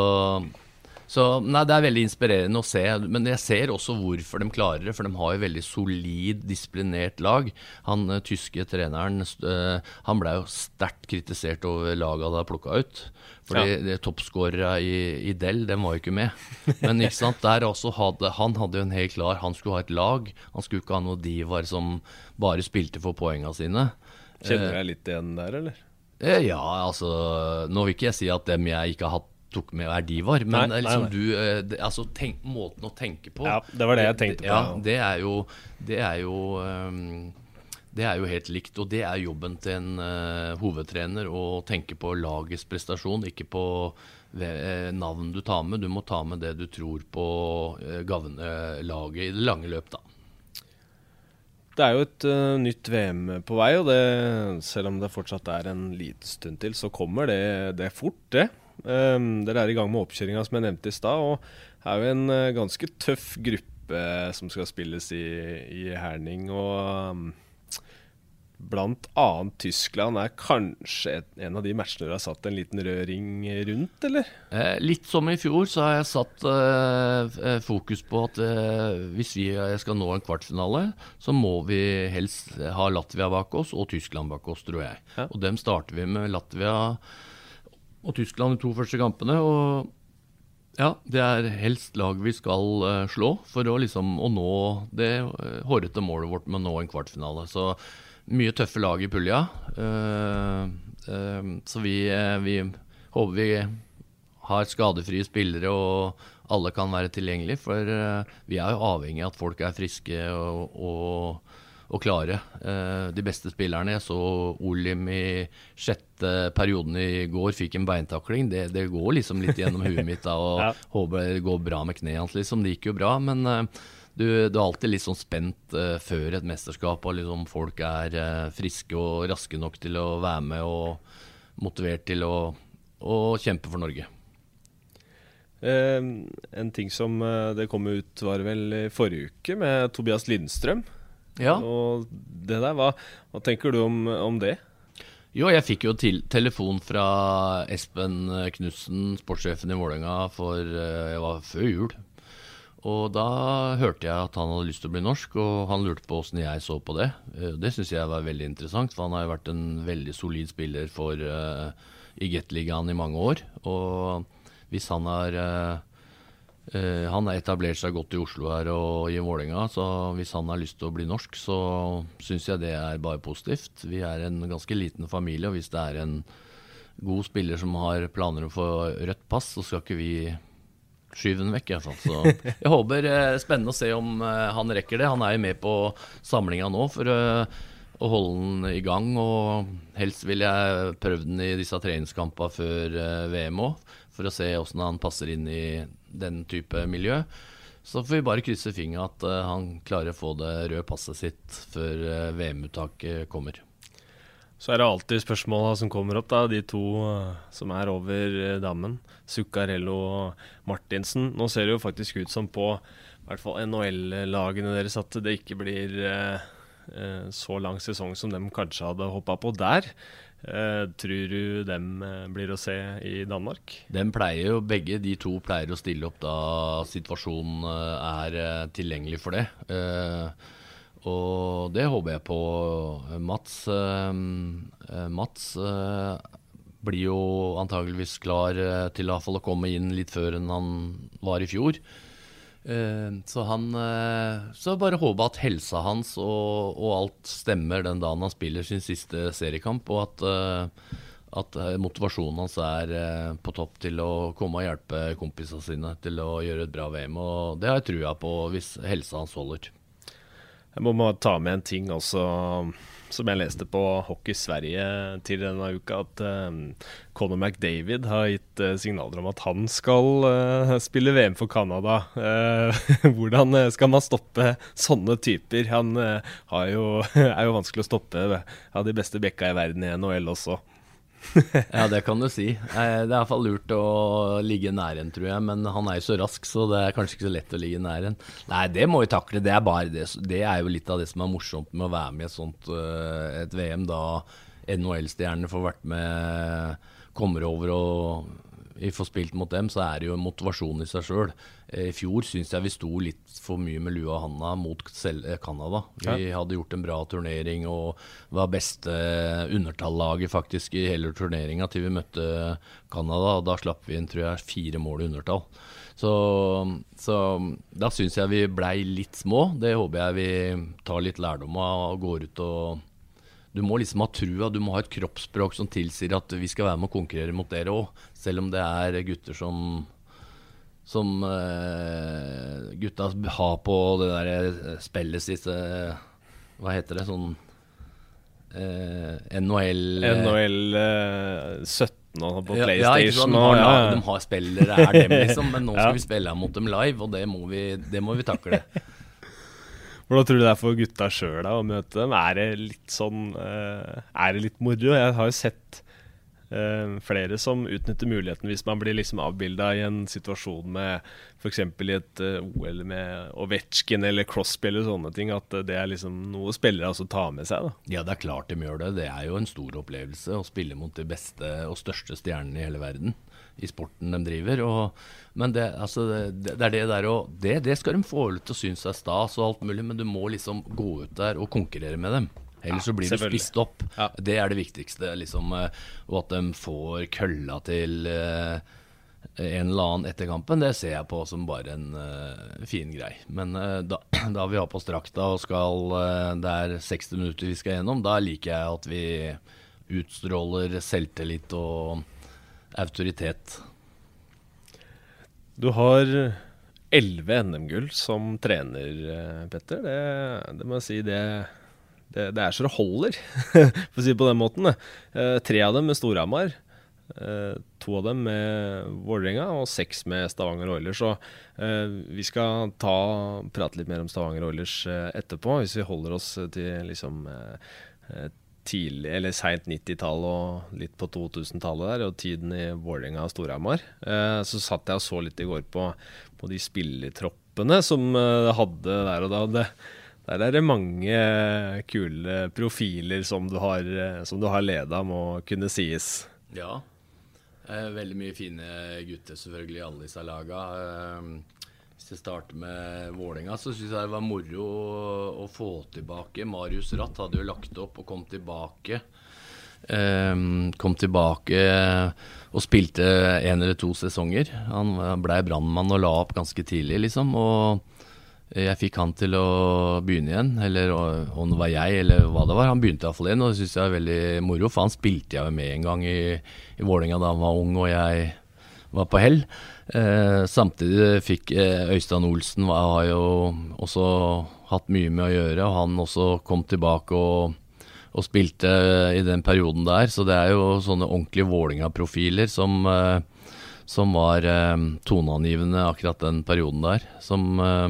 så nei, det er veldig inspirerende å se. Men jeg ser også hvorfor de klarer det, for de har jo veldig solid, disiplinert lag. Han tyske treneren han ble jo sterkt kritisert over laget han hadde plukka ut. Fordi ja. toppskårerne i, i Del, den var jo ikke med. Men ikke sant, der også hadde, han hadde jo en helt klar Han skulle ha et lag. Han skulle ikke ha noen divaer som bare spilte for poengene sine. Kjenner du deg litt igjen der, eller? Eh, ja, altså Nå vil ikke jeg si at dem jeg ikke har hatt tok med hver de var. men nei, liksom nei, nei. du eh, det, Altså tenk, måten å tenke på Ja, det var det jeg tenkte på. Ja, det er jo Det er jo um, Det er jo helt likt, og det er jobben til en uh, hovedtrener å tenke på lagets prestasjon, ikke på uh, navn du tar med. Du må ta med det du tror på uh, gagner laget i det lange løp, da. Det er jo et uh, nytt VM på vei, og det, selv om det fortsatt er en liten stund til, så kommer det, det fort, det. Um, dere er i gang med oppkjøringa, som jeg nevnte i stad. Og det er jo en uh, ganske tøff gruppe som skal spilles i, i Herning. Og um, blant annet Tyskland er kanskje et, en av de matchene du har satt en liten rød ring rundt, eller? Eh, litt som i fjor, så har jeg satt eh, fokus på at eh, hvis vi skal nå en kvartfinale, så må vi helst ha Latvia bak oss og Tyskland bak oss, tror jeg. Ja. Og dem starter vi med Latvia og Tyskland de to første kampene. og ja, det er helst lag vi skal uh, slå for å, liksom, å nå det uh, hårete målet vårt med å nå en kvartfinale. Så mye tøffe lag i pulja. Uh, så vi, vi, håper vi har skadefrie spillere og alle kan være tilgjengelige. For vi er jo avhengig av at folk er friske og, og og klare. Eh, de beste spillerne Jeg så Olim i sjette perioden i går fikk en beintakling. Det, det går liksom litt gjennom huet mitt da, og ja. håper det går bra med kneet hans. Liksom. Det gikk jo bra, men eh, du, du, er alltid litt sånn spent uh, før et mesterskap, og liksom folk er uh, friske og raske nok til å være med og motivert til å, å kjempe for Norge. Uh, en ting som det kom ut var vel i forrige uke, med Tobias Lindstrøm. Ja. Og det der, hva, hva tenker du om, om, det? Jo, jeg fikk jo til, telefon fra Espen Knutsen, sportssjefen i Vålerenga, for eh, jeg var før jul. Og da hørte jeg at han hadde lyst til å bli norsk, og han lurte på åssen jeg så på det. Eh, det syns jeg var veldig interessant, for han har jo vært en veldig solid spiller for uh, i Gateligaen i mange år. Og hvis han har uh, Uh, han har etablert seg godt i Oslo her og i Vålerenga, så hvis han har lyst til å bli norsk, så syns jeg det er bare positivt. Vi er en ganske liten familie, og hvis det er en god spiller som har planer om å få rødt pass, så skal ikke vi skyve den vekk, iallfall. Så jeg håper uh, Spennende å se om uh, han rekker det. Han er jo med på samlinga nå for å holde den i gang, og helst vil jeg prøve den i disse treningskampene før VM òg, for å se åssen han passer inn i den type miljø. Så får vi bare krysse fingra at uh, han klarer å få det røde passet sitt før uh, VM-uttaket kommer. Så er det alltid spørsmåla som kommer opp, da. De to uh, som er over dammen. Zuccarello og Martinsen. Nå ser det jo faktisk ut som på i hvert fall NHL-lagene deres at det ikke blir så lang sesong som de kanskje hadde hoppa på der. Uh, tror du dem uh, blir å se i Danmark? Dem pleier jo, Begge de to pleier å stille opp da situasjonen uh, er tilgjengelig for det. og det håper jeg på. Mats, Mats blir jo antageligvis klar til å komme inn litt før enn han var i fjor. Eh, så han eh, Så bare håpe at helsa hans og, og, alt stemmer den dagen han spiller sin siste seriekamp, og at, eh, at motivasjonen hans er på topp til å komme og hjelpe kompisene sine til å gjøre et bra VM. Og det har jeg trua på hvis helsa hans holder. Jeg må ta med en ting også som jeg leste på Hockey Sverige til denne uka, at uh, Conor McDavid har gitt uh, signaler om at han skal uh, spille VM for Canada. Hvordan skal man stoppe sånne typer? Han jo, er jo vanskelig å stoppe. Av de beste bekka i verden i NHL også. ja, det kan du si. Det er i hvert fall lurt å ligge nær en, tror jeg. Men han er jo så rask, så det er kanskje ikke så lett å ligge nær en. Nei, det må vi takle. Det er, bare det. det er jo litt av det som er morsomt med å være med i et sånt uh, et VM, da NHL-stjernene får vært med, kommer over og vi får spilt mot dem, så er det jo en motivasjon i seg sjøl. Eh, I fjor syns jeg vi sto litt for mye med lua i handa mot eh, Canada. Vi hadde gjort en bra turnering og var beste undertallaget faktisk i hele turneringa til vi møtte Canada. Og da slapp vi inn tror jeg, fire mål i undertall. Så, så da syns jeg vi blei litt små. Det håper jeg vi tar litt lærdom av og går ut og du må liksom ha trua, du må ha et kroppsspråk som tilsier at vi skal være med å konkurrere mot dere òg. Selv om det er gutter som som uh, gutta har på det der spillet sitt Hva heter det? Sånn uh, NHL eh, NHL uh, 17 og på ja, PlayStation. Ja, De, har, ja, de har spillere, er dem, liksom. Men nå skal vi spille mot dem live, og det må vi, det må vi takle. Hvordan tror du det er for gutta sjøl å møte dem? Er det litt sånn eh, Er det litt moro? Jeg har jo sett eh, flere som utnytter muligheten hvis man blir liksom avbilda i en situasjon med f.eks. i et eh, OL med Ovetsjkin eller Crosby eller sånne ting, at eh, det er liksom noe spillere altså tar med seg. da. Ja, det er klart de gjør det. Det er jo en stor opplevelse å spille mot de beste og største stjernene i hele verden i sporten de driver. Og, men det, altså, det, det er det der og det, det skal de få til å synes er stas og alt mulig, men du må liksom gå ut der og konkurrere med dem. Ellers Ja, så blir du spist opp. Det er det viktigste. liksom, eh, Og at de får kølla til eh, en eller annen etter kampen, det ser jeg på som bare en uh, fin grei. Men uh, da, da vi har på oss drakta og skal uh, Det er 60 minutter vi skal gjennom, da liker jeg at vi utstråler selvtillit og autoritet. Du har elleve NM-gull som trener, Petter. Det, det må jeg si, det, det, det er så det holder, for å si det på den måten. Eh, tre av dem med Storhamar. eh, to av dem med Vålerenga og seks med Stavanger Oilers. Så eh, vi skal ta, prate litt mer om Stavanger Oilers eh, etterpå, hvis vi holder oss til liksom eh, eh, tidlig, seint 90-tall og litt på 2000-tallet der, og tiden i Vålerenga og Storhamar. Eh, så satt jeg og så litt i går på, på de spillertroppene som det hadde der og da. Det, der er det mange kule profiler som du har, eh, har leda, må kunne sies. Ja. Eh, veldig mye fine gutter, selvfølgelig, alle disse laga. Eh, hvis jeg starter med Vålerenga, så syns jeg det var moro å, få tilbake Marius Ratt hadde jo lagt opp og kom tilbake. Kom tilbake og spilte en eller to sesonger. Han blei brannmann og la opp ganske tidlig, liksom. Og jeg fikk han til å begynne igjen, eller om det var jeg, eller hva det var. Han begynte iallfall igjen, og det syns jeg er veldig moro, for han spilte jeg jo med en gang i, i Vålerenga da han var ung og jeg var på hell. Eh, samtidig fikk eh, Øystein Olsen var, har jo også hatt mye med å gjøre, og han også kom tilbake og, og spilte i den perioden der. Så det er jo sånne ordentlige Vålerenga-profiler som, eh, som var eh, toneangivende akkurat den perioden der. Som, eh,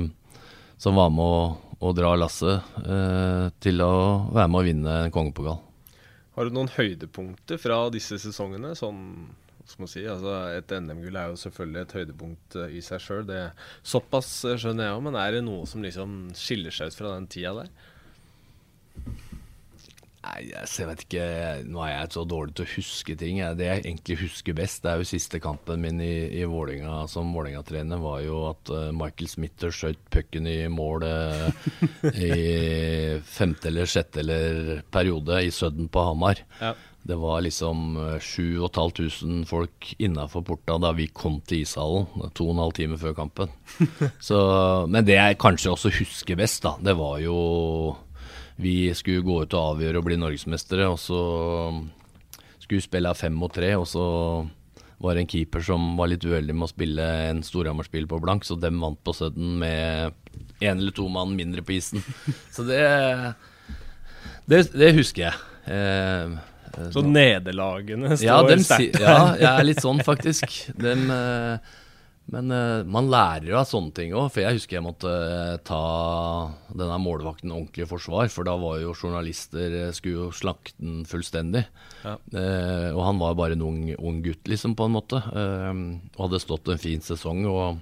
som var med å, å dra lasset eh, til å være med å vinne en kongepokal. Har du noen høydepunkter fra disse sesongene? Sånn, si, altså Et NM-gull er jo selvfølgelig et høydepunkt eh, i seg sjøl. Såpass eh, skjønner jeg òg, men er det noe som liksom skiller seg ut fra den tida der? Nei, jeg, vet ikke. Nå er jeg så dårlig til å huske ting. Det jeg egentlig husker best, det er jo siste kampen min i, i Vålinga som Vålinga-trener, var jo at eh, Michael Smitter skjøt pucken i mål eh, i femte eller sjette eller periode i Sudden på Hamar. Ja. Det var liksom eh, 7500 folk innafor porta da vi kom til ishallen. To og en halv time før kampen. Så, men det jeg kanskje også husker best, da, det var jo Vi skulle gå ut og avgjøre og bli norgesmestere, og så skulle vi spille fem mot tre, og så var det en keeper som var litt uheldig med å spille en Storhamar-spill på blank, så dem vant på sudden med én eller to mann mindre på isen. Så det Det, det husker jeg. Eh, Så nederlagene står ja, sterkt. ja, jeg er litt sånn, faktisk. Dem, eh, men uh, man lærer jo av sånne ting òg. For jeg husker jeg måtte uh, ta denne målvakten ordentlig i forsvar. For da var jo journalister eh, Skulle jo slakte den fullstendig. Ja. Uh, og han var bare en ung, ung gutt, liksom, på en måte. Og hadde stått en fin sesong. Og,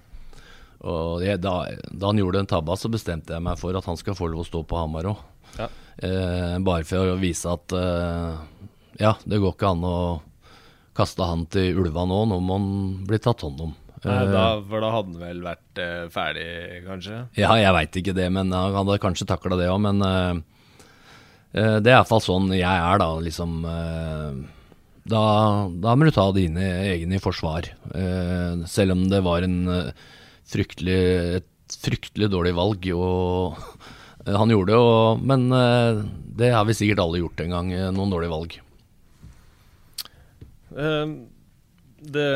og jeg, da, da han gjorde en tabba, så bestemte jeg meg for at han skal få lov å stå på Hamar òg. Ja. Eh, bare for å vise at eh, ja, det går ikke an å kaste han til ulva nå. Nå må han bli tatt hånd om. Nei, Eh, da, for da hadde han vel vært eh, ferdig, kanskje? ja, jeg veit ikke det, men han hadde kanskje takla det òg. Men eh, eh, det er iallfall sånn jeg er, da. Liksom eh, da, da må du ta dine egne i forsvar. Eh, selv om det var en fryktelig, et fryktelig dårlig valg. Og han gjorde det, og, men det har vi sikkert alle gjort en gang. Noen dårlige valg. Eh, det,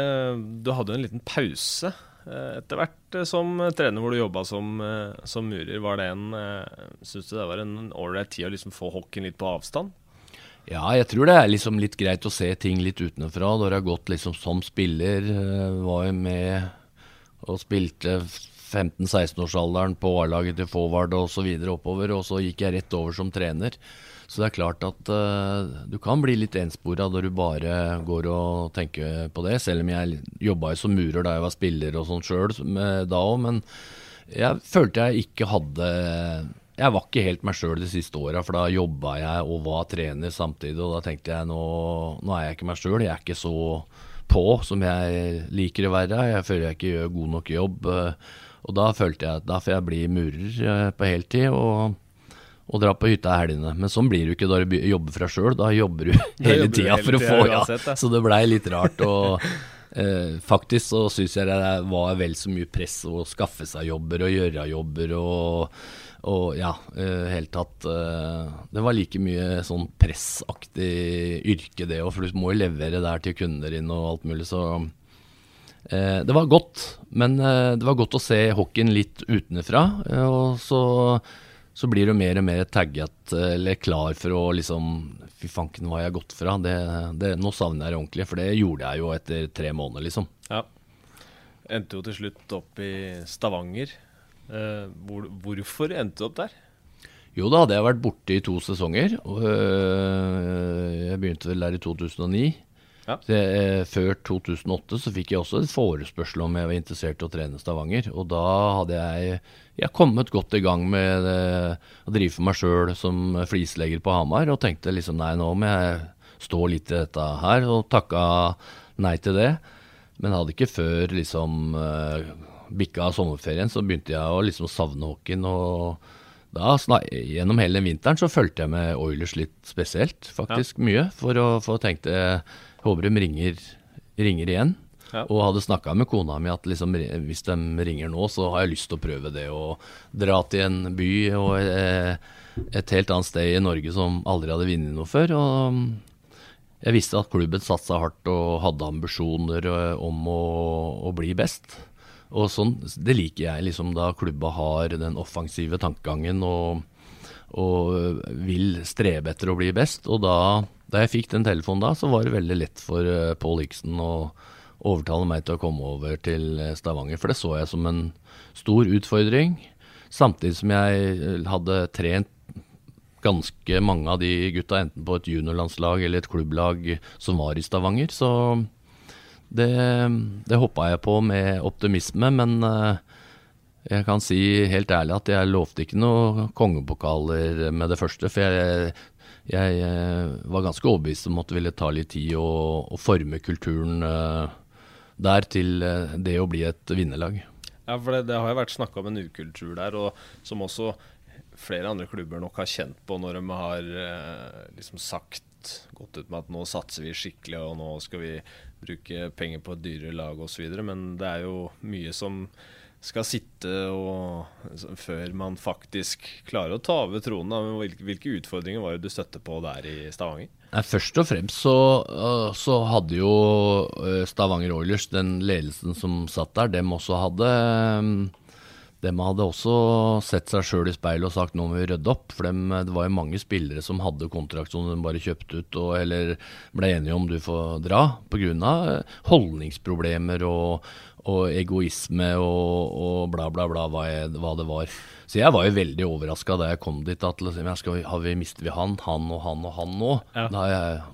du hadde jo en liten pause eh, etter hvert eh, som trener hvor du jobba som, eh, som murer. Var det en Syns du det var en ålreit tid å liksom få hockeyen litt på avstand? Ja, jeg tror det er liksom litt greit å se ting litt utenfra. Har jeg gått liksom som spiller. Var jo med og spilte 15-16-årsalderen på A-laget til forward videre oppover. Og så gikk jeg rett over som trener. Så det er klart at uh, du kan bli litt enspora når du bare går og tenker på det. Selv om jeg jobba jo som murer da jeg var spiller og sånn sjøl da òg. Men jeg følte jeg ikke hadde Jeg var ikke helt meg sjøl de siste åra, for da jobba jeg og var trener samtidig. Og da tenkte jeg nå, nå er jeg ikke meg sjøl. Jeg er ikke så på som jeg liker å være. Jeg føler jeg ikke gjør god nok jobb. eh, Og da følte jeg at da får jeg bli murer eh, på heltid. og og dra på hytta i helgene. Men sånn blir det jo ikke da du be- jobber fra sjøl. Da jobber du hele jobber tida for å få ja. uansett. Så det blei litt rart. Og eh, faktisk så syns jeg det var vel så mye press å skaffe seg jobber og gjøre jobber og, og ja, eh, helt tatt eh, Det var like mye sånn pressaktig yrke det òg, for du må jo levere der til kunder dine og alt mulig, så Eh, det var godt, men eh, det var godt å se hockeyen litt utenfra. Eh, og så, så blir du mer og mer tagget eh, eller klar for å liksom Fy fanken, hva jeg har gått fra. Det, det, nå savner jeg det ordentlig, for det gjorde jeg jo etter tre måneder, liksom. Ja. Endte jo til slutt opp i Stavanger. Eh, hvor, hvorfor endte du opp der? Jo, da hadde jeg vært borte i to sesonger. Og, øh, jeg begynte vel der i 2009. Ja. Det, eh, før 2008 så fikk jeg også et forespørsel om jeg var interessert i å trene Stavanger. Og da hadde jeg, jeg kommet godt i gang med eh, å drive for meg sjøl som flislegger på Hamar, og tenkte liksom nei, nå må jeg stå litt i dette her, og takka nei til det. Men hadde ikke før liksom uh, bikka sommerferien, så begynte jeg å liksom savne hockeyen. og da, Gjennom hele vinteren så fulgte jeg med Oilers litt spesielt, faktisk mye. For å, for å tenkte de ringer, ringer igjen. Ja. Og hadde snakka med kona mi at liksom, hvis de ringer nå, så har jeg lyst til å prøve det å dra til en by og eh, et helt annet sted i Norge som aldri hadde vunnet noe før. Og jeg visste at klubben satsa hardt og hadde ambisjoner eh, om å, å bli best. Og sånn, Det liker jeg, liksom da klubba har den offensive tankegangen og, og vil strebe etter å bli best. Og da, da jeg fikk den telefonen da, så var det veldig lett for uh, Paul Iksen å overtale meg til å komme over til eh, Stavanger. For det så jeg som en stor utfordring. Samtidig som jeg eh, hadde trent ganske mange av de gutta enten på et juniorlandslag eller et klubblag som var i Stavanger. Så det, det hoppa jeg på med optimisme, men eh, jeg kan si helt ærlig at jeg lovte ikke noe kongepokaler med det første. For jeg, jeg eh, var ganske overbevist om at det ville ta litt tid å, å forme kulturen eh, der til eh, det å bli et vinnerlag. Ja, for det, det har jo vært snakka om en ukultur der, og som også flere andre klubber nok har kjent på når de har liksom sagt gått ut med at nå satser vi skikkelig, og nå skal vi bruke penger på et dyrere lag osv. Men det er jo mye som skal sitte og, før man faktisk klarer å ta over tronen. Hvilke, hvilke utfordringer var det du støtte på der i Stavanger? Nei, først og fremst så, så hadde jo Stavanger Oilers, den ledelsen som satt der, dem også hadde dem hadde også sett seg sjøl i speilet og sagt nå må vi rydde opp. For dem, det var jo mange spillere som hadde kontrakt som de bare kjøpte ut, og eller ble enige om du får dra pga. holdningsproblemer og, og egoisme og, og bla, bla, bla, hva, jeg, hva det var. Så jeg var jo veldig overraska da jeg kom dit. at liksom, skal har vi, Mister vi han, han og han og han nå? Ja. Da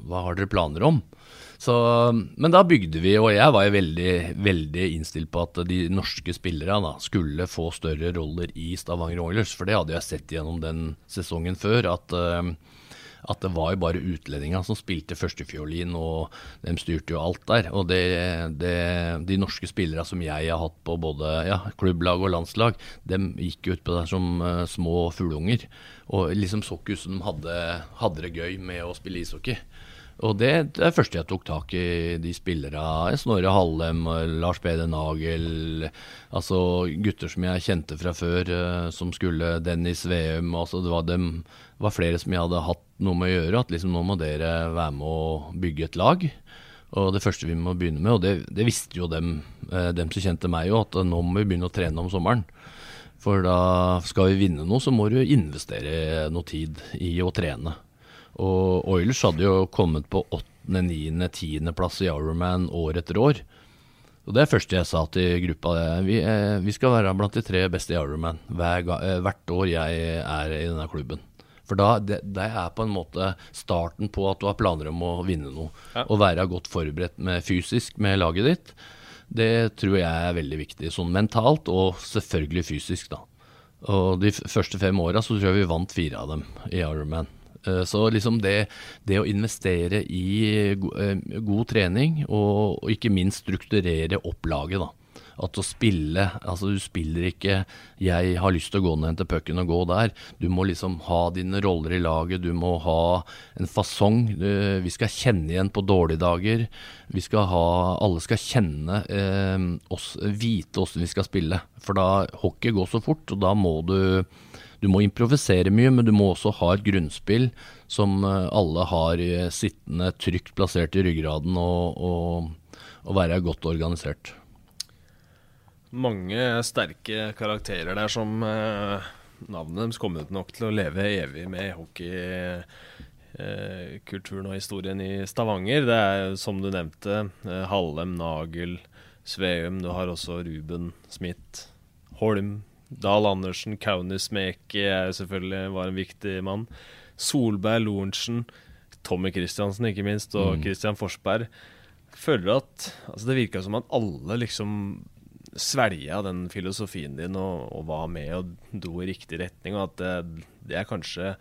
hva har dere planer om? Så, men da bygde vi, og jeg var jo veldig, veldig innstilt på at de norske spillerne skulle få større roller i Stavanger Oilers. For det hadde jeg sett gjennom den sesongen før. at eh, at det var jo bare utlendinga som spilte førstefiolin, og de styrte jo alt der. Og det, det, de norske spillerne som jeg har hatt på både ja, klubblag og landslag, de gikk ut på der som eh, små fugleunger. Og liksom så ikke ut som de hadde, hadde det gøy med å spille ishockey. Og det, det er det første jeg tok tak i, de spillere. Snorre Hallem, Lars Peder Nagel. Altså gutter som jeg kjente fra før, eh, som skulle Dennis Veum. Altså det var, dem, var flere som jeg hadde hatt noe med å gjøre. At liksom nå må dere være med å bygge et lag. Og det første vi må begynne med, og det, det visste jo dem, eh, dem som kjente meg jo, at nå må vi begynne å trene om sommeren. For da skal vi vinne noe, så må du investere noe tid i å trene. Og Oilers hadde jo kommet på åttende, niende, tiendeplass i Ironman år etter år. Og Det er første jeg sa til gruppa. Vi, eh, vi skal være blant de tre beste i Ironman hver, eh, hvert år jeg er i denne klubben. For da, det, det er på en måte starten på at du har planer om å vinne noe. Ja. Å være godt forberedt med fysisk med laget ditt. Det tror jeg er veldig viktig. Sånn mentalt og selvfølgelig fysisk, da. Og de første fem åra så tror jeg vi vant fire av dem i Ironman. Eh, Så liksom det, det å investere i eh, god trening, og, ikke minst strukturere opplaget, da. At å spille Altså, du spiller ikke 'jeg har lyst til å gå ned til pucken og gå der'. Du må liksom ha dine roller i laget, du må ha en fasong. Eh, Vi skal kjenne igjen på dårlige dager. Vi skal ha Alle skal kjenne eh, oss, vite åssen vi skal spille. For da Hockey går så fort, og da må du du må improvisere mye, men du må også ha et grunnspill som eh, alle har eh, sittende trygt plassert i ryggraden og, og, og være godt organisert. Mange sterke karakterer der som eh, navnet deres kommer ut nok til å leve evig med hockeykulturen og historien i Stavanger. Det er som du nevnte, eh, Hallem, Nagel, Sveum. Du har også Ruben Smith, Holm, Dahl Andersen, Kaunismäki er selvfølgelig var en viktig mann. Solberg, Lorentzen, Tommy Christiansen ikke minst, og Mm. Christian Forsberg. Føler at altså Det virka som at alle liksom svelga den filosofien din og, og var med og dro i riktig retning. Og at det, det er kanskje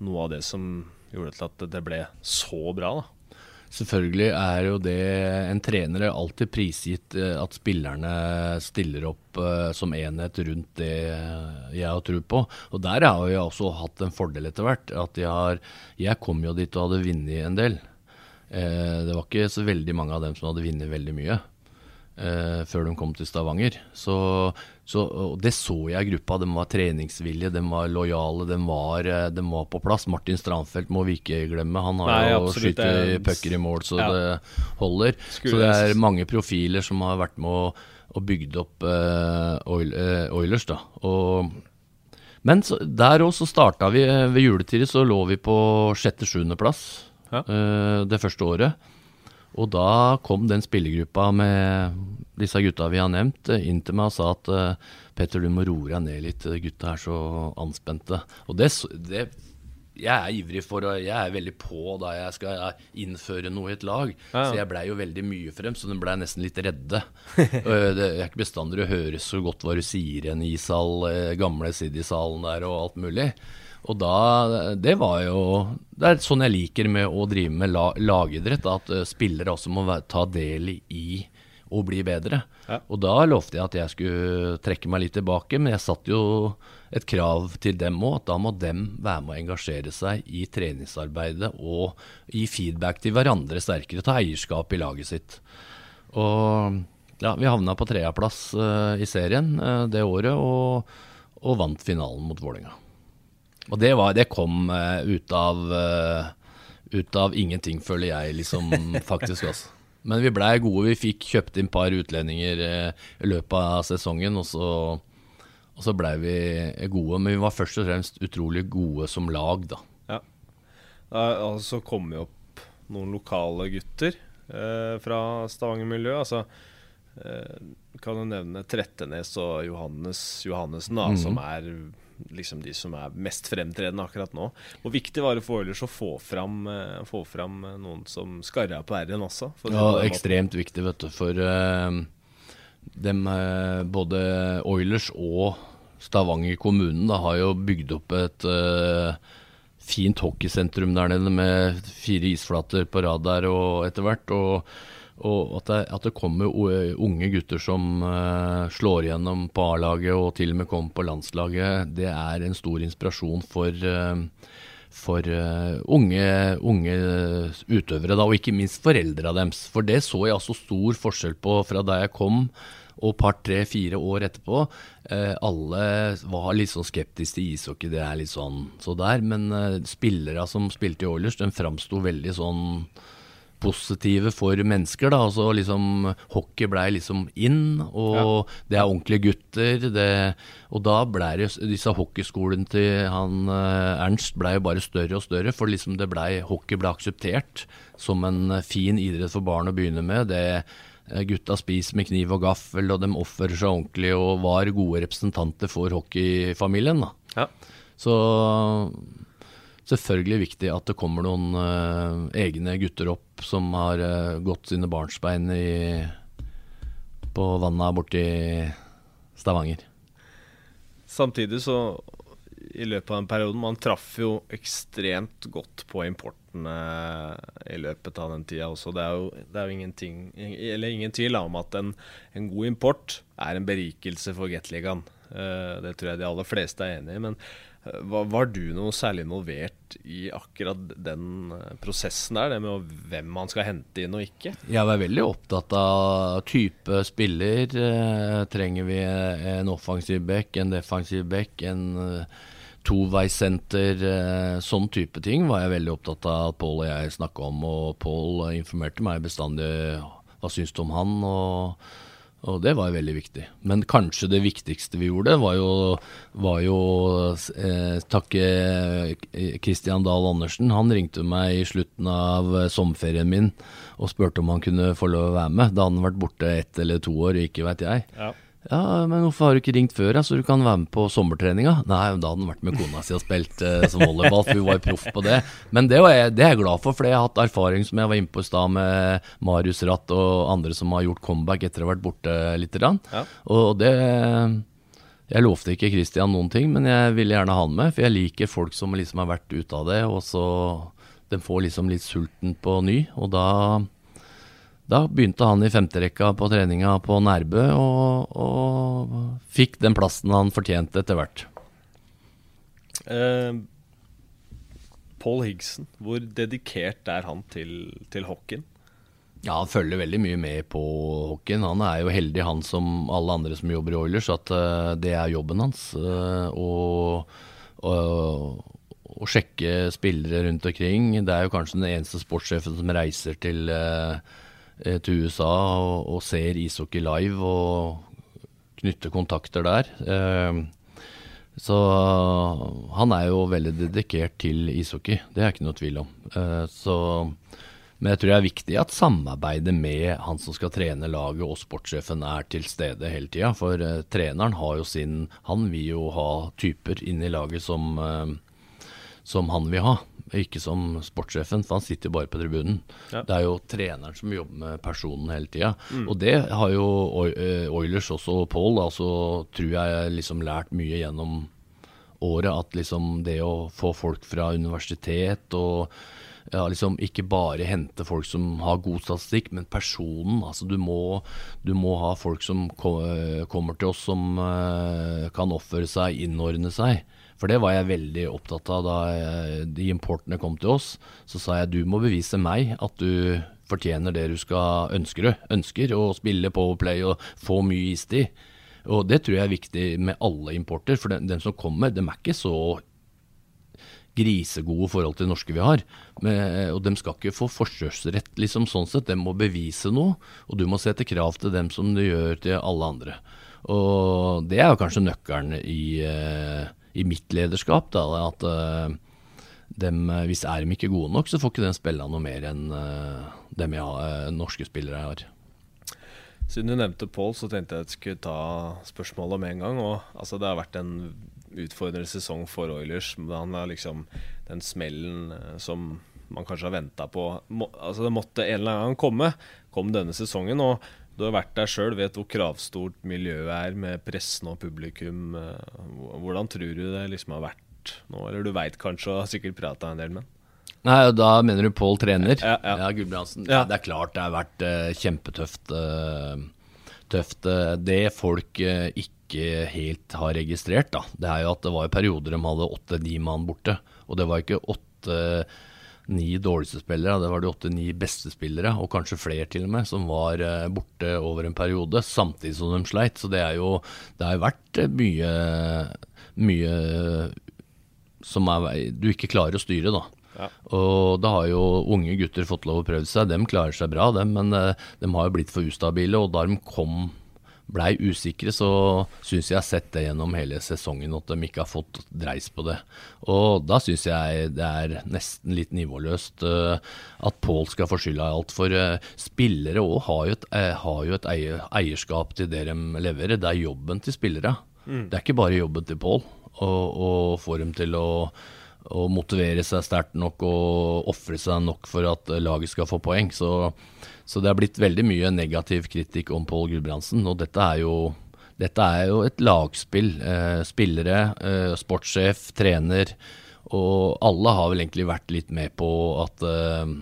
noe av det som gjorde til at det ble så bra. da Selvfølgelig er jo det En trener er alltid prisgitt eh, at spillerne stiller opp eh, som enhet rundt det jeg har tro på. Og der har jeg også hatt en fordel etter hvert. At jeg har Jeg kom jo dit og hadde vunnet en del. Eh, det var ikke så veldig mange av dem som hadde vunnet veldig mye. Eh, før de kom til Stavanger. Så, så det så jeg i gruppa. De var treningsvillige, de var lojale, de var, eh, de var på plass. Martin Strandfelt må vi ikke glemme. Han har Nei, jo skutt pucker i mål så Ja. det holder. Skulle så det er mange profiler som har vært med og, og bygd opp eh, eh, Oilers. da. Og, men så, der òg så starta vi eh, ved juletider, så lå vi på sjette-sjuendeplass Ja. eh, det første året. Og da kom den spillergruppa med disse gutta vi har nevnt, eh, inn til meg og sa at eh, Petter, du må roe deg ned litt, eh, gutta er så anspente. Og det, det Jeg er ivrig for og Jeg er veldig på da jeg skal innføre noe i et lag. Ja. Så jeg blei jo veldig mye for dem, så de blei nesten litt redde. Det er ikke bestandig å høre så godt hva du sier i en ishall, gamle Siddi-salen der og alt mulig. Og da Det var jo Det er sånn jeg liker med å drive med la, lagidrett, at eh, spillere også må ta del i, i å bli bedre. Ja. Og da lovte jeg at jeg skulle trekke meg litt tilbake, men jeg satte jo et krav til dem òg, at da må dem være med å engasjere seg i treningsarbeidet og gi feedback til hverandre sterkere, ta eierskap i laget sitt. Og ja, vi havna på tredjeplass uh, i serien uh, det året, og, og vant finalen mot Vålerenga. Og det, var, det kom uh, ut av uh, ut av ingenting, føler jeg, liksom, faktisk. Altså. Men vi blei gode. Vi fikk kjøpt inn par utlendinger uh, i løpet av sesongen, og så, og så blei vi gode. Men vi var først og fremst utrolig gode som lag, da. Ja. Da, altså kom jo opp noen lokale gutter fra Stavanger-miljøet. Altså, kan du nevne Trettenes og Johannes Johannessen, da, Mhm. som er liksom de som er mest fremtredende akkurat nå. Hvor viktig var det for Oilers å få fram, eh, få fram eh, noen som skarra på r-en også? Ja, ekstremt måten? viktig, vet du. For uh, dem, uh, både Oilers og Stavanger kommune da, har jo bygd opp et uh, fint hockeysentrum der nede med fire isflater på rad der og etter hvert. Og, og at, det, at det kommer unge gutter som eh, slår igjennom på A-laget og til og med kommer på landslaget, det er en stor inspirasjon for eh, for eh, unge, unge utøvere, da, og ikke minst foreldra deres. For det så jeg altså stor forskjell på fra da jeg kom og par, tre, fire år etterpå. Eh, alle var litt sånn skeptiske til ishockey, det er litt sånn så der. Men eh, spillere som spilte i Oilers, den framsto veldig sånn positive for mennesker. da, altså liksom Hockey blei liksom inn, og det er ordentlige gutter. Det, og da blei disse hockeyskolene til han eh, Ernst blei jo bare større og større, for liksom det blei Hockey ble akseptert som en fin idrett for barn å begynne med. det eh, Gutta spiser med kniv og gaffel, og de oppfører seg ordentlig og var gode representanter for hockeyfamilien. da. Ja. Så selvfølgelig viktig at det kommer noen uh, egne gutter opp som har uh, gått sine barnsbein i, på vannet borti Stavanger. Samtidig så, i løpet av den perioden Man traff jo ekstremt godt på importene i løpet av den tida også. Det er jo, det er jo ingenting, eller ingen tvil om at en, en god import er en berikelse for Gateligaen. Uh, det tror jeg de aller fleste er enig i. Men var, var, du noe særlig involvert i akkurat den eh, prosessen der? Det med hvem man skal hente inn og ikke? Jeg var veldig opptatt av type spiller. Eh, trenger vi en offensiv back, en defensiv back, en eh, toveissenter? Eh, sånn type ting var jeg veldig opptatt av at Pål og jeg snakka om. Og Pål informerte meg bestandig hva syns du om han. og og det var veldig viktig. Men kanskje det viktigste vi gjorde, var jo, var eh, takke Kristian Dahl Andersen. Han ringte meg i slutten av sommerferien min og spurte om han kunne få lov å være med. Da hadde han vært borte ett eller to år, ikke veit jeg. Ja. Ja, men hvorfor har du ikke ringt før, så du kan være med på sommertreninga? Nei, da hadde han vært med kona si og spilt eh, som volleyball, for hun var proff på det. Men det, jeg, det, er jeg glad for, for jeg har hatt erfaring som jeg var inne på i stad med Marius Ratt og andre som har gjort comeback etter å ha vært borte litt. Ja. Og det Jeg lovte ikke Christian noen ting, men jeg ville gjerne ha han med, for jeg liker folk som liksom har vært ute av det, og så De får liksom litt sulten på ny, og da da begynte han i femterekka på treninga på Nærbø, og, og, fikk den plassen han fortjente etter hvert. Eh, Paul Higson, hvor dedikert er han til, til hockeyen? Ja, Han følger veldig mye med på hockeyen. Han er jo heldig, han som alle andre som jobber i Oilers, at uh, det er jobben hans. Og, og å sjekke spillere rundt omkring. Det er jo kanskje den eneste sportssjefen som reiser til uh, Eh, til USA og, og, ser ishockey live og knytter kontakter der. Eh, så han er jo veldig dedikert til ishockey, det er ikke noe tvil om. Eh, så, men jeg tror det er viktig at samarbeidet med han som skal trene laget og sportssjefen er til stede hele tida. For treneren har jo sin Han vil jo ha typer inn i laget som, som han vil ha ikke som sportssjefen, for han sitter jo bare på tribunen. Ja. Det er jo treneren som jobber med personen hele tida. Mm. Og det har jo eh, Oilers også, Paul, altså, tror jeg liksom lært mye gjennom året. At liksom det å få folk fra universitet og ja, liksom ikke bare hente folk som har god statistikk, men personen. Altså du må, du må ha folk som kommer til oss som uh, kan oppføre seg, innordne seg. For det var jeg veldig opptatt av da de importene kom til oss. Så sa jeg du må bevise meg at du fortjener det du skal ønsker, ønsker å spille Powerplay og få mye istid. Og det tror jeg er viktig med alle importer, for den som kommer, dem er ikke så grisegode forhold til norske vi har. Men, og de skal ikke få forkjørsrett, liksom sånn sett. De må bevise noe, og du må sette krav til dem som du gjør til alle andre. Og det er jo kanskje nøkkelen i eh, i mitt lederskap. Da, at uh, dem, hvis er de ikke gode nok, så får ikke den spille noe mer enn uh, dem har, norske spillere har. Siden du nevnte Pål, så tenkte jeg at jeg skulle ta spørsmålet med en gang. Og, altså, det har vært en utfordrende sesong for Oilers. Han er liksom den smellen som man kanskje har venta på må, altså Det måtte en eller annen gang komme. Kom denne sesongen. Og du har vært der sjøl, vet hvor kravstort miljøet er med pressen og publikum. Eh, hvordan tror du det liksom har vært nå? Eller du veit kanskje og har sikkert prata en del med Nei, Da mener du Pål trener? Ja, ja. ja Gulbrandsen. Ja. Det er klart det har vært uh, kjempetøft. Uh, tøft. Det folk ikke helt har registrert, da, det er jo at det var perioder de hadde åtte-ni mann borte. Og det var ikke åtte ni dårligste spillere, det var de åtte-ni beste spillere, og kanskje flere til og med, som var eh, borte over en periode, samtidig som de sleit. Så det er jo Det har vært eh, mye, mye som er, du ikke klarer å styre, da. Ja. Og da har jo unge gutter fått lov å prøve seg. De klarer seg bra, dem, men uh, de har jo blitt for ustabile. Og da de kom blei usikre, så syns jeg jeg har sett det gjennom hele sesongen at de ikke har fått dreis på det. Og da syns jeg det er nesten litt nivåløst uh, at Pål skal få skylda i alt. For uh, spillere òg har jo et, uh, har jo et eier, eierskap til det de leverer. Det er jobben til spillere. Mm. Det er ikke bare jobben til Pål å få dem til å å motivere seg sterkt nok og ofre seg nok for at laget skal få poeng. Så så det har blitt veldig mye negativ kritikk om Pål Gulbrandsen. Og dette er jo, dette er jo et lagspill. Eh, spillere, eh, sportssjef, trener. Og alle har vel egentlig vært litt med på at, eh,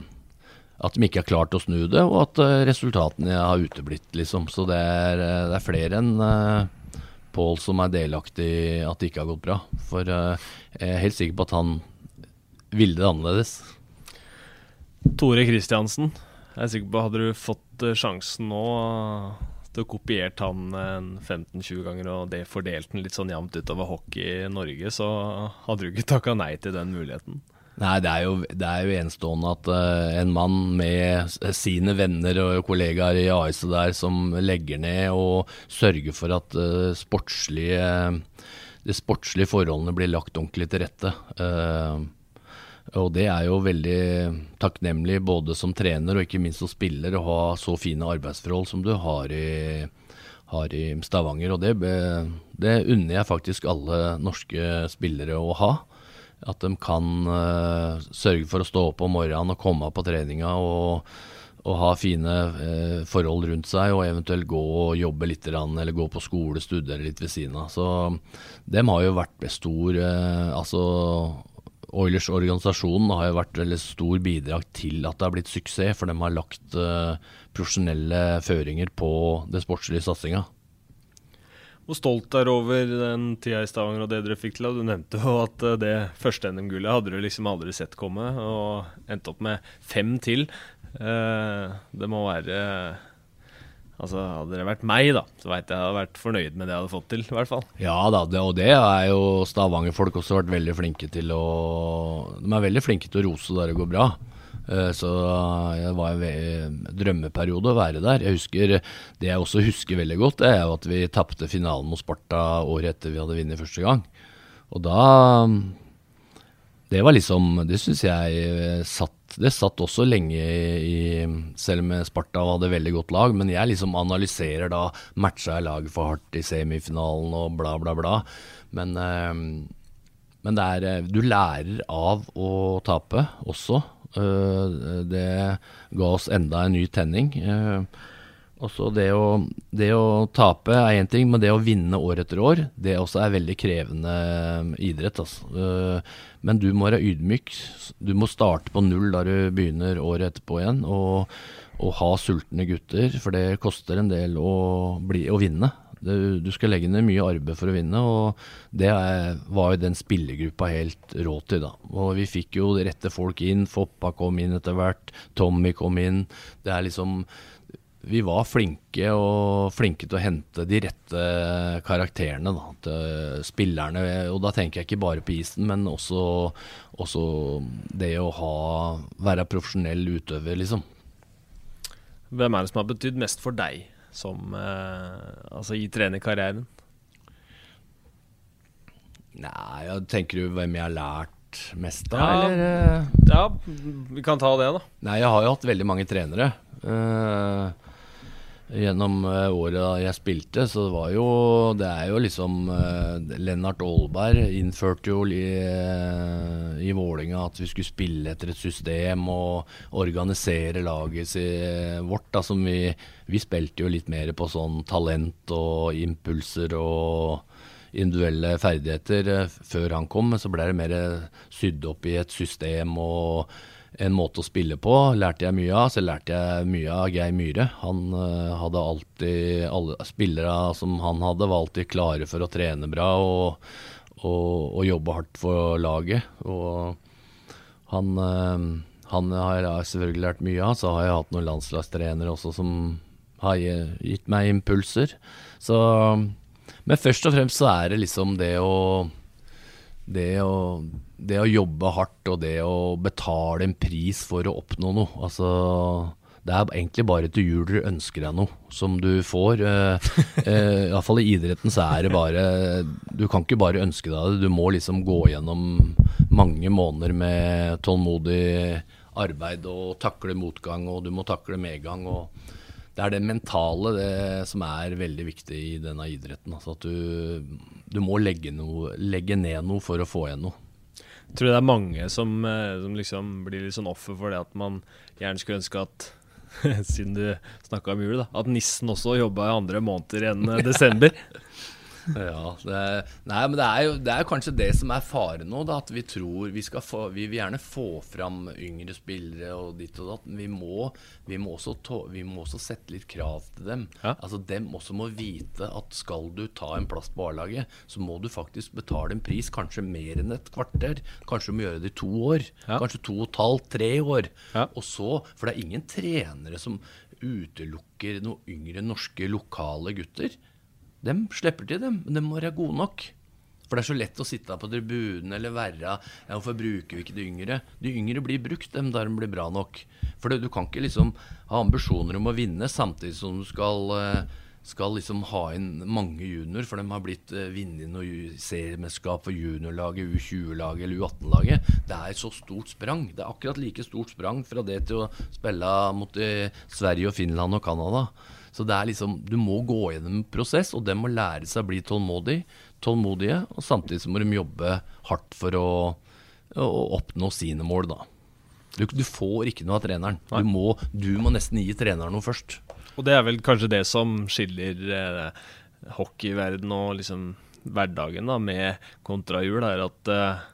at de ikke har klart å snu det, og at eh, resultatene har uteblitt, liksom. Så det er, eh, det er flere enn eh, Pål som er delaktig i at det ikke har gått bra. For jeg er helt sikker på at han ville det annerledes. Tore Kristiansen, jeg er sikker på Hadde du fått eh, sjansen nå til å kopiert han 15-20 ganger og det fordelt den litt sånn jevnt utover hockey i Norge, så hadde du ikke takka nei til den muligheten? Nei, det er jo, det er jo enestående at uh, en mann med sine venner og kollegaer i AS der som legger ned og sørger for at uh, sportslige, de sportslige forholdene blir lagt ordentlig til rette. Og det er jo veldig takknemlig både som trener og ikke minst som spiller å ha så fine arbeidsforhold som du har i, har i Stavanger. Og det, det, unner jeg faktisk alle norske spillere å ha. At de kan uh, sørge for å stå opp om morgenen og komme på treninga og, og ha fine uh, forhold rundt seg, og eventuelt gå og jobbe litt, eller gå på skole, studere litt ved siden av. Så dem har jo vært stor uh, altså Oilers-organisasjonen har jo vært veldig stor bidrag til at det har blitt suksess, for de har lagt uh, profesjonelle føringer på det sportslige satsinga. Hvor stolt er du over den tida i Stavanger og det dere fikk til? Du nevnte jo at eh, det første NM-gullet hadde du liksom aldri sett komme, og endte opp med fem til. Uh, det må være Altså, Hadde det vært meg, da, så veit jeg jeg hadde vært fornøyd med det jeg hadde fått til. i hvert fall. Ja da, det, og det er jo Stavanger-folk også vært veldig flinke til å De er veldig flinke til å rose der det går bra. Uh, så det var en drømmeperiode å være der. Jeg husker, Det jeg også husker veldig godt, det er jo at vi tapte finalen mot Sparta året etter vi hadde vunnet første gang. Og da Det var liksom Det syns jeg satt det satt også lenge i Selv om Sparta hadde veldig godt lag, men jeg liksom analyserer da Matcha jeg laget for hardt i semifinalen og bla, bla, bla. Men, øh, men det er Du lærer av å tape også. Uh, det ga oss enda en ny tenning. Også det å, det å tape er én ting, men det å vinne år etter år, det også er veldig krevende idrett. Altså. Uh, men du må være ydmyk. Du må starte på null da du begynner året etterpå igjen. Og, og ha sultne gutter, for det koster en del å, bli, å vinne. Du, du, skal legge ned mye arbeid for å vinne, og det er, var jo den spillergruppa helt rå til. da. Og Vi fikk jo rette folk inn. Foppa kom inn etter hvert. Tommy kom inn. Det er liksom vi var flinke og flinke til å hente de rette karakterene da, til spillerne. Og da tenker jeg ikke bare på isen, men også, også det å ha, være profesjonell utøver, liksom. Hvem er det som har betydd mest for deg som, eh, altså i trenerkarrieren? Nei, tenker du hvem jeg har lært mest av, ja, eller? Ja, vi kan ta det, da. Nei, jeg har jo hatt veldig mange trenere. Uh, gjennom uh, året jeg spilte, så det var jo Det er jo liksom uh, Lennart Aalberg innførte jo i, uh, i Vålinga at vi skulle spille etter et system og organisere laget vårt. Da, som vi, vi spilte jo litt mer på sånn talent og impulser og individuelle ferdigheter før han kom, men så ble det mer sydd opp i et system og en måte å spille på lærte jeg mye av. Så lærte jeg mye av Geir Myhre. Han uh, hadde alltid Alle spillere som han hadde, var alltid klare for å trene bra og, og, og jobbe hardt for laget. Og han, uh, han har jeg selvfølgelig lært mye av. Så har jeg hatt noen landslagstrenere også som har gitt meg impulser. Så Men først og fremst så er det liksom det å det å, det å jobbe hardt og det å betale en pris for å oppnå noe. Altså det er egentlig bare til jul du ønsker deg noe som du får. Eh, eh, Iallfall i idretten så er det bare Du kan ikke bare ønske deg det, du må liksom gå gjennom mange måneder med tålmodig arbeid og takle motgang, og du må takle medgang. og det er det mentale det som er veldig viktig i denne idretten. Altså at du, du må legge, noe, legge, ned noe for å få igjen noe. Jeg tror det er mange som, eh, som liksom blir litt sånn offer for det at man gjerne skulle ønske at siden du snakka om jul, da, at nissen også jobba i andre måneder enn eh, desember. Ja, det, nei, men det er jo det er kanskje det som er faren nå. Da, at vi tror vi, skal få, vi vil gjerne få fram yngre spillere og ditt og datt. Men vi må, vi må, også, to, vi må også, sette litt krav til dem. Ja. Altså Dem også må vite at skal du ta en plass på A-laget, så må du faktisk betale en pris, kanskje mer enn et kvarter. Kanskje du må gjøre det i to år. Ja. Kanskje to og et halvt, tre år. Ja. Og så, For det er ingen trenere som utelukker noen yngre norske lokale gutter. Dem slipper til, dem. Men de må være gode nok. For det er så lett å sitte på tribunen eller være ja, Hvorfor bruker vi ikke de yngre? De yngre blir brukt, dem der de blir bra nok. For du kan ikke liksom ha ambisjoner om å vinne samtidig som du skal, eh, skal liksom ha inn mange junior, for de har blitt uh, vunnet noe seriemesterskap for juniorlaget, U20-laget eller U18-laget. Det er et så stort sprang. Det er akkurat like stort sprang fra det til å spille mot uh, Sverige og Finland og Canada. Så det er liksom, du må gå gjennom en prosess, og den må lære seg å bli tålmodig, tålmodige. Og samtidig så må de jobbe hardt for å, å oppnå sine mål, da. Du, du, får ikke noe av treneren. Du må, du må, nesten gi treneren noe først. Og det er vel kanskje det som skiller eh, hockeyverden og liksom hverdagen da, med kontrahjul, er at eh,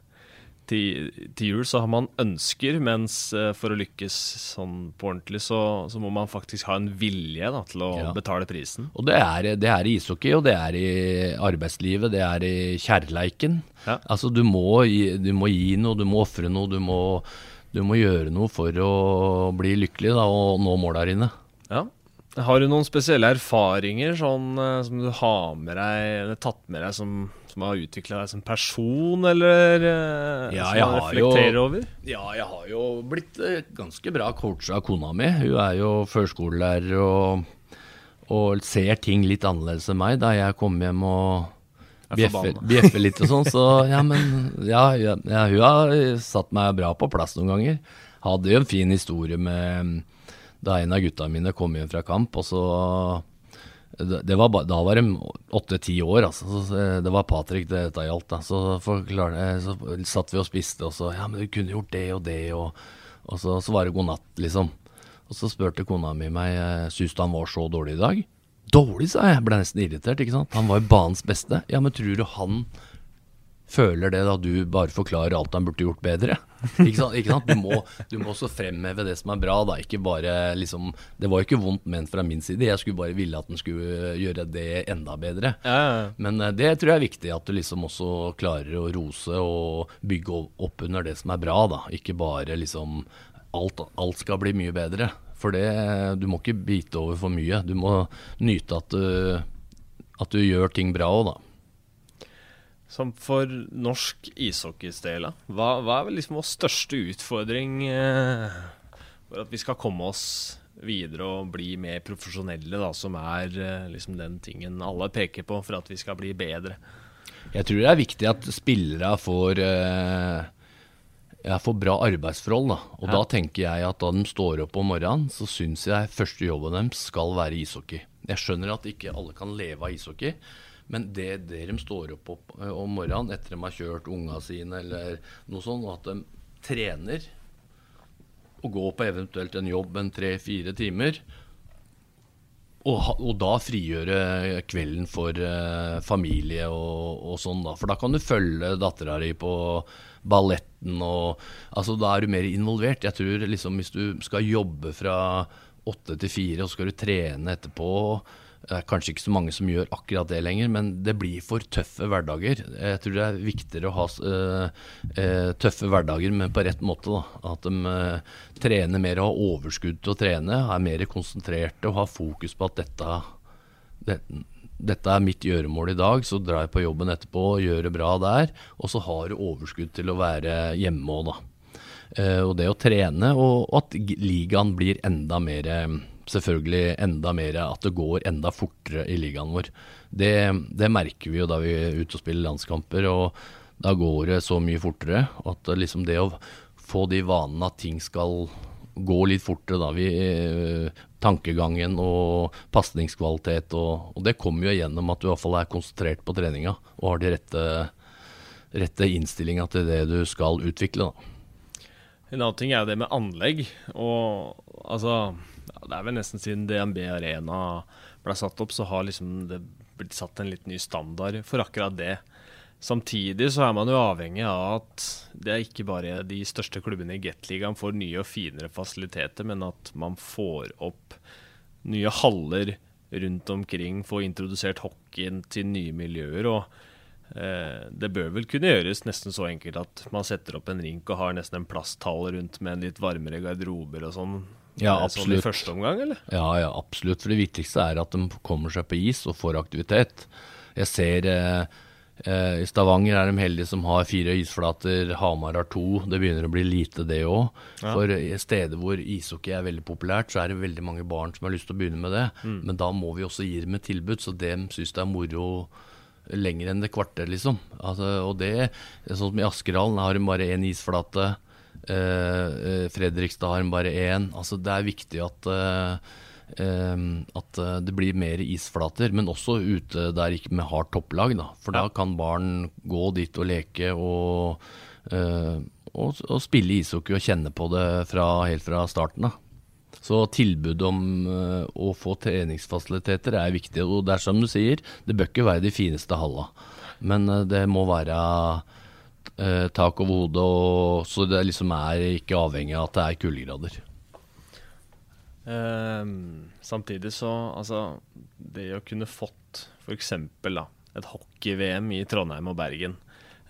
til, til, jul så har man ønsker, mens uh, for å lykkes sånn på ordentlig, så, så, må man faktisk ha en vilje da, til å ja. betale prisen. Og det er, det er, i ishockey, og det er i arbeidslivet, det er i kjærleiken. Ja. Altså du må, du må, gi, noe, du må ofre noe, du må, du må, gjøre noe for å bli lykkelig da, og nå måla dine. Ja. Har du noen spesielle erfaringer sånn, uh, som du har med deg, eller tatt med deg som som har utvikla deg som person, eller uh, ja, som du reflekterer jo, over? Ja, jeg har jo blitt uh, ganske bra coacha av kona mi. Hun er jo førskolelærer og, og, ser ting litt annerledes enn meg da jeg kommer hjem og bjeffer, bjeffer litt og sånn. Så ja, men ja, ja, hun har satt meg bra på plass noen ganger. Hadde jo en fin historie med da en av gutta mine kom hjem fra kamp, og så det var, da var de åtte-ti år, altså. Så eh, det var Patrick det dette gjaldt. Da. Så, forklare, så satt vi og spiste, og så Ja, men du kunne gjort det og det, og, og så, så, var det god natt, liksom. Og så spurte kona mi meg eh, syns han var så dårlig i dag. Dårlig, sa jeg. Ble nesten irritert. ikke sant? Han var jo banens beste. Ja, men tror du han føler det da du bare forklarer alt han burde gjort bedre. Ikke sant? Ikke sant? Du, må, du, må, også fremheve det som er bra. da, ikke bare liksom, Det var jo ikke vondt ment fra min side, jeg skulle bare ville at han skulle gjøre det enda bedre. Ja, ja. Men eh, det tror jeg er viktig, at du liksom også klarer å rose og bygge opp under det som er bra. da, Ikke bare liksom alt, alt skal bli mye bedre. For det, du må ikke bite over for mye. Du må nyte at du, at du gjør ting bra òg, da. Som for norsk ishockeys del, hva, hva, er liksom vår største utfordring eh, for at vi skal komme oss videre og bli mer profesjonelle, da, som er eh, liksom den tingen alle peker på for at vi skal bli bedre? Jeg tror det er viktig at spillere får, eh, ja, får bra arbeidsforhold. Da. Og ja. da tenker jeg at da de står opp om morgenen, så syns jeg første jobben deres skal være ishockey. Jeg skjønner at ikke alle kan leve av ishockey. Men det, det de står opp, opp eh, om morgenen etter de har kjørt unga sine, eller noe sånt, og at de trener og går på eventuelt en jobb en tre-fire timer, og, og, da frigjøre kvelden for eh, familie og, og, sånn, da. For da kan du følge dattera di på balletten og Altså, da er du mer involvert. Jeg tror liksom hvis du skal jobbe fra åtte til fire, og så skal du trene etterpå det er kanskje ikke så mange som gjør akkurat det lenger, men det blir for tøffe hverdager. Jeg tror det er viktigere å ha uh, uh, tøffe hverdager, men på rett måte. Da. At de uh, trener mer og har overskudd til å trene, er mer konsentrerte og har fokus på at dette, det, dette er mitt gjøremål i dag, så drar jeg på jobben etterpå og gjør det bra der. Og så har du overskudd til å være hjemme òg, da. Eh, og det å trene, og at ligaen blir enda mer Selvfølgelig enda mer at det går enda fortere i ligaen vår. Det, det merker vi jo da vi er ute og spiller landskamper. og da går det så mye fortere at liksom det å få de vanene at ting skal gå litt fortere, da. Vi, eh, tankegangen og pasningskvalitet. Og, og, det kommer jo gjennom at du i hvert fall er konsentrert på treninga og har de rette, rette innstillinga til det du skal utvikle. da. En annen ting er det med anlegg. Og altså Det er vel nesten siden DNB Arena ble satt opp, så har liksom det blitt satt en litt ny standard for akkurat det. Samtidig så er man jo avhengig av at det er ikke bare de største klubbene i Gateligaen får nye og finere fasiliteter, men at man får opp nye haller rundt omkring, får introdusert hockeyen til nye miljøer. og eh, Det bør vel kunne gjøres nesten så enkelt at man setter opp en rink og har nesten en plasthall rundt med en litt varmere garderober og sånn. Ja, absolutt. Sånn i første omgang, eller? Ja, ja, absolutt. For det viktigste er at de kommer seg på is og får aktivitet. Jeg ser eh, Eh, I Stavanger er de heldige som har fire isflater, Hamar har to. Det begynner å bli lite, det òg. Ja. For i steder hvor ishockey er veldig populært, så er det veldig mange barn som har lyst til å begynne med det. Mm. Men da må vi også gi dem et tilbud, så de syns det er moro lenger enn det kvarter, liksom. Altså, og det, sånn som i Askerhallen har de bare én isflate. Eh, eh, Fredrikstad har bare én. Altså, det er viktig at eh, at det blir mer isflater, men også ute der ikke med hardt topplag. Da. For da kan barn gå dit og leke og, og, og spille ishockey og kjenne på det fra, helt fra starten av. Så tilbudet om å få treningsfasiliteter er viktig. Og det er som du sier, det bør ikke være de fineste halla. Men det må være tak over hodet, og, så det liksom er ikke avhengig av at det er kuldegrader. Eh, samtidig så Altså, det å kunne fått f.eks. et hockey-VM i Trondheim og Bergen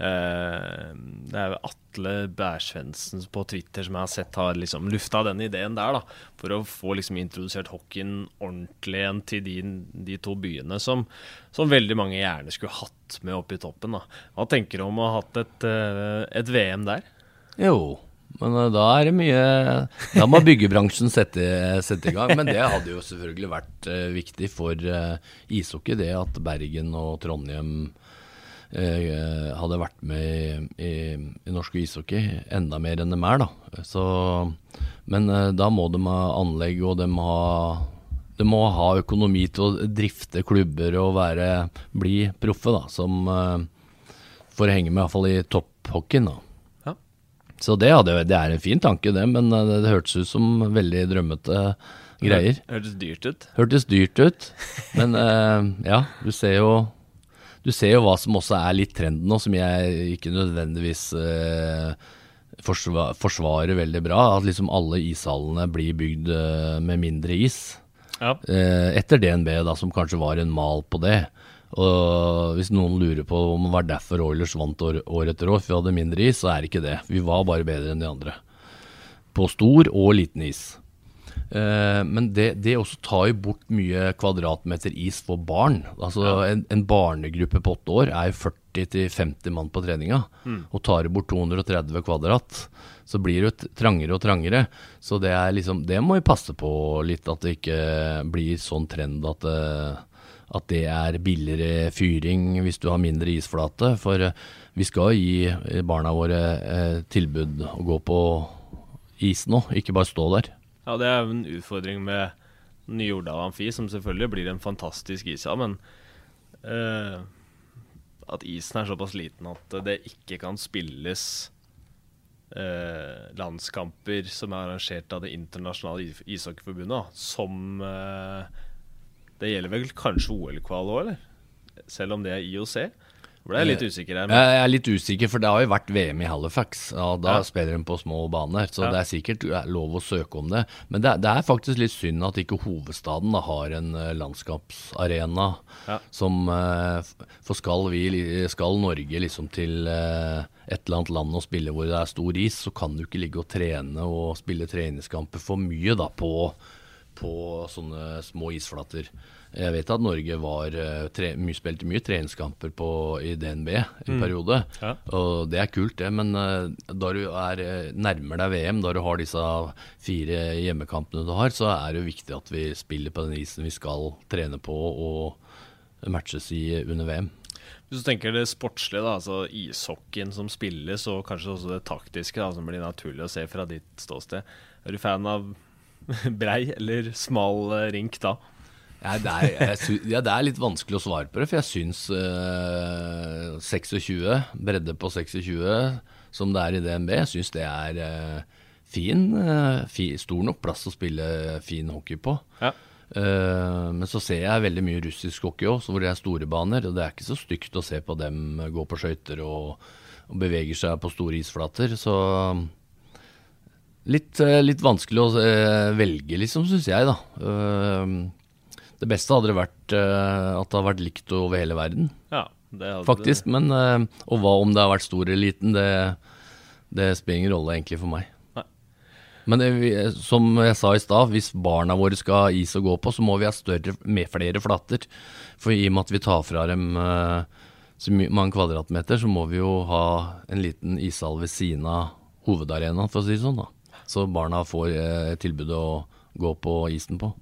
Det er jo Atle Bærsvensen på Twitter som jeg har sett har liksom lufta den ideen der, da. For å få liksom introdusert hockeyen ordentlig igjen til de, de to byene som, som, veldig mange gjerne skulle hatt med oppe i toppen. da. Hva tenker du om å ha hatt et, uh, et VM der? Jo, men uh, da er det mye Da må byggebransjen sette, sette, i gang. Men det hadde jo selvfølgelig vært viktig for ishockey, det at Bergen og Trondheim hadde vært med i, i, norsk ishockey enda mer enn de er, da. Så, men da må de ha anlegg, og de ha de må ha økonomi til å drifte klubber og være, bli proffe, da, som får henge med iallfall i topphockeyen. da. Så det, hadde, det, er en fin tanke, det, men det, det, hørtes ut som veldig drømmete greier. Hørtes dyrt ut? Hørtes dyrt ut. Men ja, du ser jo du ser jo hva som også er litt trenden nå, som jeg ikke nødvendigvis eh, forsvar, forsvarer veldig bra. At liksom alle ishallene blir bygd eh, med mindre is. Ja. Eh, etter DNB, da, som kanskje var en mal på det. Og Hvis noen lurer på om det var derfor Oilers vant år, år etter år, for vi hadde mindre is, så er det ikke det. Vi var bare bedre enn de andre. På stor og liten is. Eh, men det, det, også tar jo bort mye kvadratmeter is for barn. Altså en, en, barnegruppe på åtte år er 40-50 mann på treninga. Mm. Og tar bort 230 kvadrat, så blir det trangere og trangere. Så det, liksom, det må vi passe på litt, at det ikke blir sånn trend at det, eh, at det er billigere fyring hvis du har mindre isflate. For eh, vi skal gi barna våre tilbud å gå på is nå, ikke bare stå der. Ja, det er en utfordring med nye Jordal Amfi, som selvfølgelig blir en fantastisk ishall, men uh, at isen er såpass liten at det ikke kan spilles uh, landskamper som er arrangert av det internasjonale ishockeyforbundet, som uh, det gjelder vel kanskje OL-kval òg, eller? Selv om det er IOC? Ble jeg litt usikker her. Men... Jeg er litt usikker, for det har jo vært VM i Halifax. og Da ja. spiller de på små baner, så ja. det er sikkert lov å søke om det. Men det, det er faktisk litt synd at ikke hovedstaden da, har en uh, landskapsarena ja. som uh, For skal, vi, skal Norge liksom til uh, et eller annet land og spille hvor det er stor is, så kan du ikke ligge og trene og spille treningskamper for mye da på på sånne små isflater. Jeg vet at Norge var, eh, tre, mye, spilte mye treningskamper på, i DNB en Mm. periode. Ja. Og det er kult, det. Men uh, da du er eh, nærmer deg VM, da du har disse fire hjemmekampene du har, så er det jo viktig at vi spiller på den isen vi skal trene på og matches i under VM. Hvis du tenker det sportslige, da, altså ishockeyen som spilles, og kanskje også det taktiske, da, som blir naturlig å se fra ditt ståsted. Er du fan av brei eller smal eh, rink da? Ja, det, er, jeg sy- ja, det er litt vanskelig å svare på det, for jeg syns eh, 26, bredde på 26, som det er i DNB, jeg syns det er eh, fin, eh, fi, stor nok plass å spille fin hockey på. Ja. Eh, men så ser jeg veldig mye russisk hockey òg, hvor det er store baner. Og det er ikke så stygt å se på dem gå på skøyter og, og beveger seg på store isflater. Så litt, eh, litt vanskelig å eh, velge, liksom, syns jeg, da. Det beste hadde det vært eh, at det hadde vært likt over hele verden, Ja, det hadde faktisk. Men eh, Og hva om det har vært stor eller liten, det, det spiller ingen rolle egentlig for meg. Nei. Men det, som jeg sa i stad, hvis barna våre skal ha is å gå på, så må vi ha større, med flere flater. For i og med at vi tar fra dem eh, så mange kvadratmeter, så må vi jo ha en liten ishall ved siden av hovedarenaen, for å si det sånn. da. Så barna får eh, tilbudet å gå på isen på.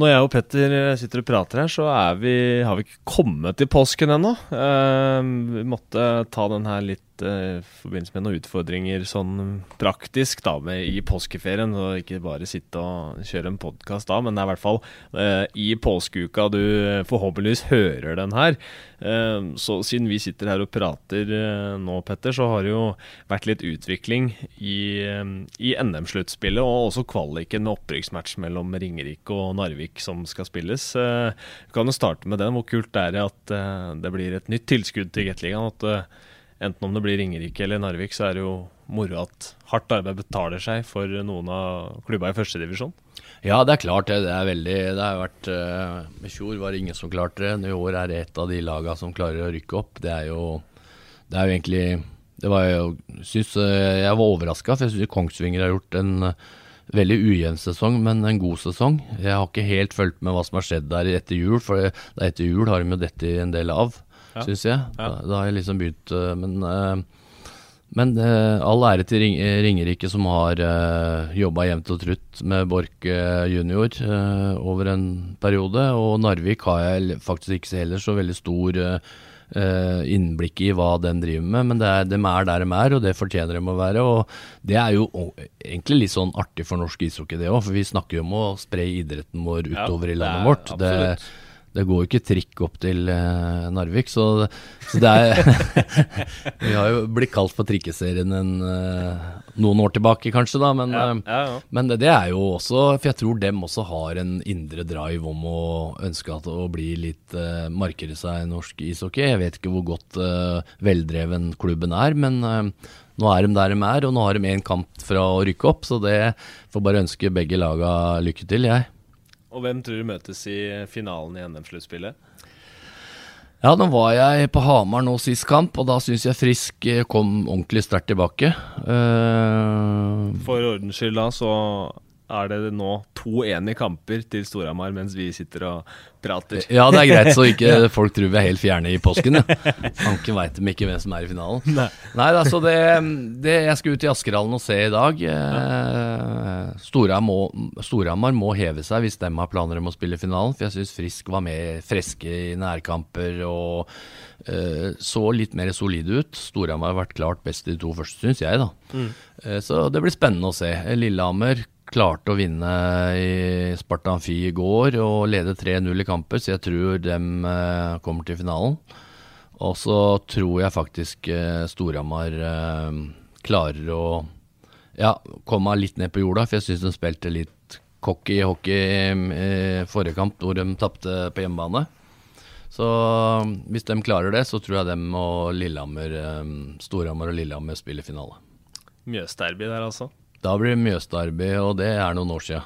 Når jeg og Petter eh, sitter og prater her, så vi, har vi ikke kommet til påsken ennå. Eh, vi måtte ta den her litt eh, i forbindelse med noen utfordringer sånn praktisk da, med, i påskeferien. Og ikke bare sitte og kjøre en podkast da, men det er i hvert fall eh, i påskeuka du forhåpentligvis hører den her. Eh, så siden vi sitter her og prater eh, nå, Petter, så har det jo vært litt utvikling i, eh, i NM-sluttspillet, og også kvaliken med opprykksmatch mellom Ringerike og Narvik som skal spilles. Eh, Vi kan jo starte med den. Hvor kult er det at det blir et nytt tilskudd til Gateligaen? At enten om det blir Ringerike eller Narvik, så er det jo moro at hardt arbeid betaler seg for noen av klubba i førstedivisjon. Ja, det er klart det. Er veldig Det har vært eh, I fjor var det ingen som klarte det. I år er det et av de laga som klarer å rykke opp. Det er jo Det er jo egentlig Det var jo synes, eh, Jeg var overraska, for jeg syns Kongsvinger har gjort en eh, veldig ujevn sesong, men en god sesong. Jeg har ikke helt fulgt med hva som har skjedd der etter jul, for er etter jul har de jo dette en del av, Ja. syns jeg. Ja. Da, da har jeg liksom begynt eh, Men eh, men eh, all ære til Ring Ringerike som har uh, jobba jevnt og trutt med Borch eh, junior over en periode. Og Narvik har jeg faktisk ikke heller så veldig stor innblikk i hva den driver med. Men det er, de er der de er, og det fortjener de å være. Og det er jo egentlig litt sånn artig for norsk ishockey, det òg. For vi snakker jo om å spre idretten vår Ja, utover i landet vårt. Det. Det går jo ikke trikk opp til eh, Narvik, så, så det er Vi har jo blitt kalt for trikkeserien en, eh, noen år tilbake, kanskje, da. Men, Ja, eh, ja, ja. men det, det er jo også For jeg tror dem også har en indre drive om å ønske at å bli litt uh, markere seg i norsk ishockey. Jeg vet ikke hvor godt eh, veldreven klubben er, men eh, nå er de der de er, og nå har de én kamp fra å rykke opp, så det får bare ønske begge laga lykke til, jeg. Og hvem tror du møtes i finalen i NM-sluttspillet? Ja, nå var jeg på Hamar nå sist kamp, og da syns jeg Frisk eh, kom ordentlig sterkt tilbake. Uh, For ordens skyld da, så er det nå to enige kamper til Storhamar mens vi sitter og prater. ja, det er greit, så ikke folk tror vi er helt fjerne i påsken. Ja. Fanken veit de ikke hvem som er i finalen. Nei. Nei altså det, det Jeg skal ut i Askerhallen og se i dag. Eh, Storhamar må, heve seg hvis de har planer om å spille finalen. For jeg syns Frisk var mer friske i nærkamper og uh, så litt mer solide ut. Storhamar har vært klart best i de to første, syns jeg, da. Eh, så det blir spennende å se. Lillehammer klarte å vinne i Sparta Amfi i går og lede 3-0 i kamper, så jeg tror de eh, kommer til finalen. Og så tror jeg faktisk eh, Storhamar eh, klarer å ja, komme litt ned på jorda, for jeg syns de spilte litt cocky hockey i forrige kamp, hvor de tapte på hjemmebane. Så hvis de klarer det, så tror jeg dem og Lillehammer, eh, Storhamar og Lillehammer spiller finale. Mjøsterby der, altså. Da blir det Mjøsderby, og det er noen år sia.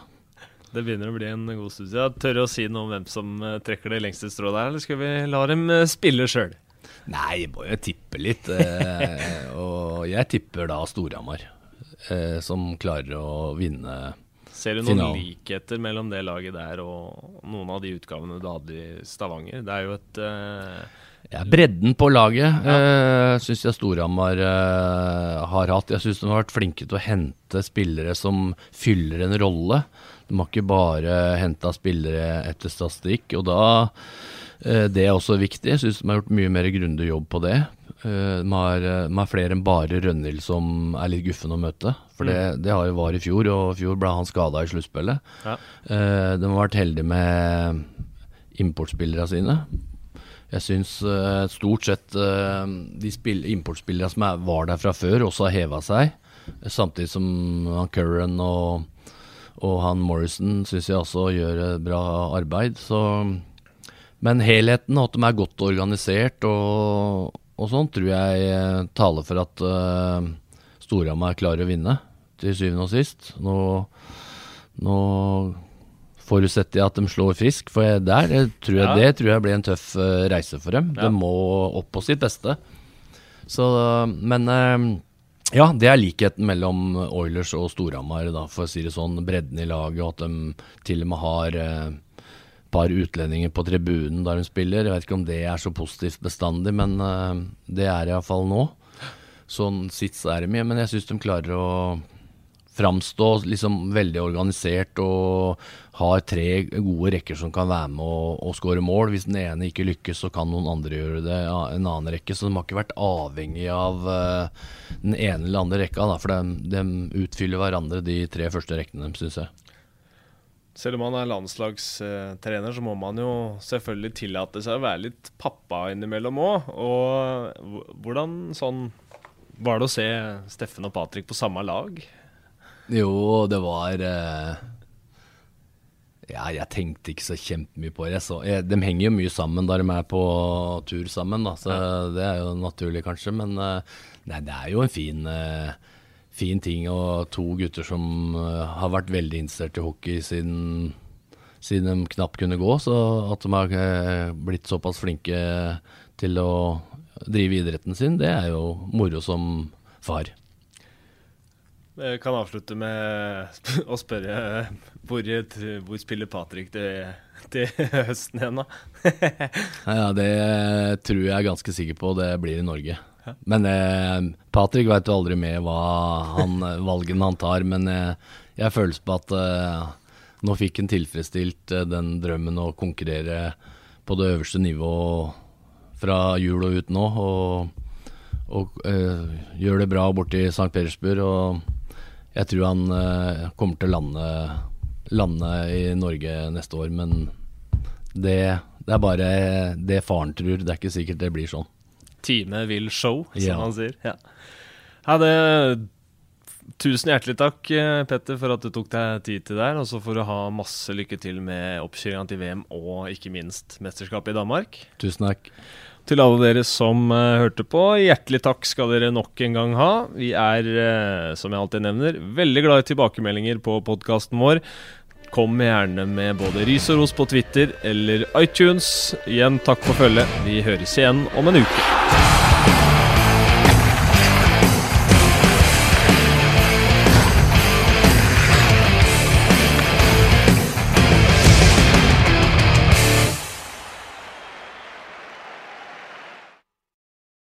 Det begynner å bli en god studie. siden. Tør å si noe om hvem som eh, trekker det lengste strået der, eller skal vi la dem eh, spille sjøl? Nei, må jo tippe litt. Eh, og jeg tipper da Storhamar, som klarer å vinne Ser du noen finalen. likheter mellom det laget der og noen av de utgavene du hadde i Stavanger? Det er jo et ja, Bredden på laget ja. uh, syns jeg Storhamar uh, har hatt. Jeg syns de har vært flinke til å hente spillere som fyller en rolle. De har ikke bare henta spillere etter statistikk. Og da uh, Det er også viktig. Jeg syns de har gjort mye mer grundig jobb på det. De, har, de har flere enn bare Rønhild som er litt guffen å møte. For det, mm. det har jo var i fjor, og i fjor ble han skada i sluttspillet. Ja. De har vært heldige med importspillerne sine. Jeg syns uh, stort sett uh, de importspillerne som er, var der fra før, også har heva seg. Samtidig som han Curran og, og han Morrison syns jeg også gjør bra arbeid. Så, men helheten, at de er godt organisert og, og sånn, tror jeg taler for at uh, Storhamar klarer å vinne, til syvende og sist. Nå, nå forutsetter jeg at de slår frisk, for der tror jeg, ja. det tror jeg blir en tøff uh, reise for dem. Ja. De må opp på sitt beste. Så, men uh, ja, det er likheten mellom Oilers og Storhamar, for å si det sånn. Bredden i laget, og at de til og med har et uh, par utlendinger på tribunen der de spiller. Jeg vet ikke om det er så positivt bestandig, men det er iallfall nå. Sånn sits er de mye, men jeg syns de klarer å framstå liksom veldig organisert og har tre gode rekker som kan være med og, og skåre mål. Hvis den ene ikke lykkes, så kan noen andre gjøre det en annen rekke. Så de har ikke vært avhengig av uh, den ene eller andre rekka, da, for de, de, utfyller hverandre, de tre første rekkene syns jeg. Selv om man er landslagstrener, så må man jo selvfølgelig tillate seg å være litt pappa innimellom òg. Og hvordan sånn var det å se Steffen og Patrick på samme lag? Jo, det var uh, Ja, jeg tenkte ikke så kjempemye på det. Så, jeg, de henger jo mye sammen da de er på tur sammen, da, så ja. det er jo naturlig, kanskje. Men uh, nei, det er jo en fin, uh, fin ting. Og to gutter som har vært veldig interessert i hockey siden, siden de knapt kunne gå. Så at de har blitt såpass flinke til å drive idretten sin, det er jo moro som far. Jeg kan avslutte med å spørre hvor, hvor spiller Patrick til, til høsten igjen, da? ja, det tror jeg er ganske sikker på. Det blir i Norge. Men eh, Patrick veit jo aldri med hva han, valgene han tar. Men eh, jeg føler på at eh, nå fikk han tilfredsstilt eh, den drømmen å konkurrere på det øverste nivået fra jul og ut nå. Og, og eh, gjør det bra borti St. Petersburg. og jeg tror han uh, kommer til å lande, lande, i Norge neste år, men det, det, er bare det faren tror. Det er ikke sikkert det blir sånn. Time vil show, som ja. han sier. Ja. ja det, tusen hjertelig takk, eh, Petter, for at du tok deg tid til det her. Og så får du ha masse lykke til med oppkjøringa til VM og ikke minst mesterskapet i Danmark. Tusen takk. Til alle dere som uh, hørte på, hjertelig takk skal dere nok en gang ha. Vi er, uh, som jeg alltid nevner, veldig glad i tilbakemeldinger på podkasten vår. Kom gjerne med både ris og ros på Twitter eller iTunes. Igjen takk for følget. Vi høres igjen om en uke.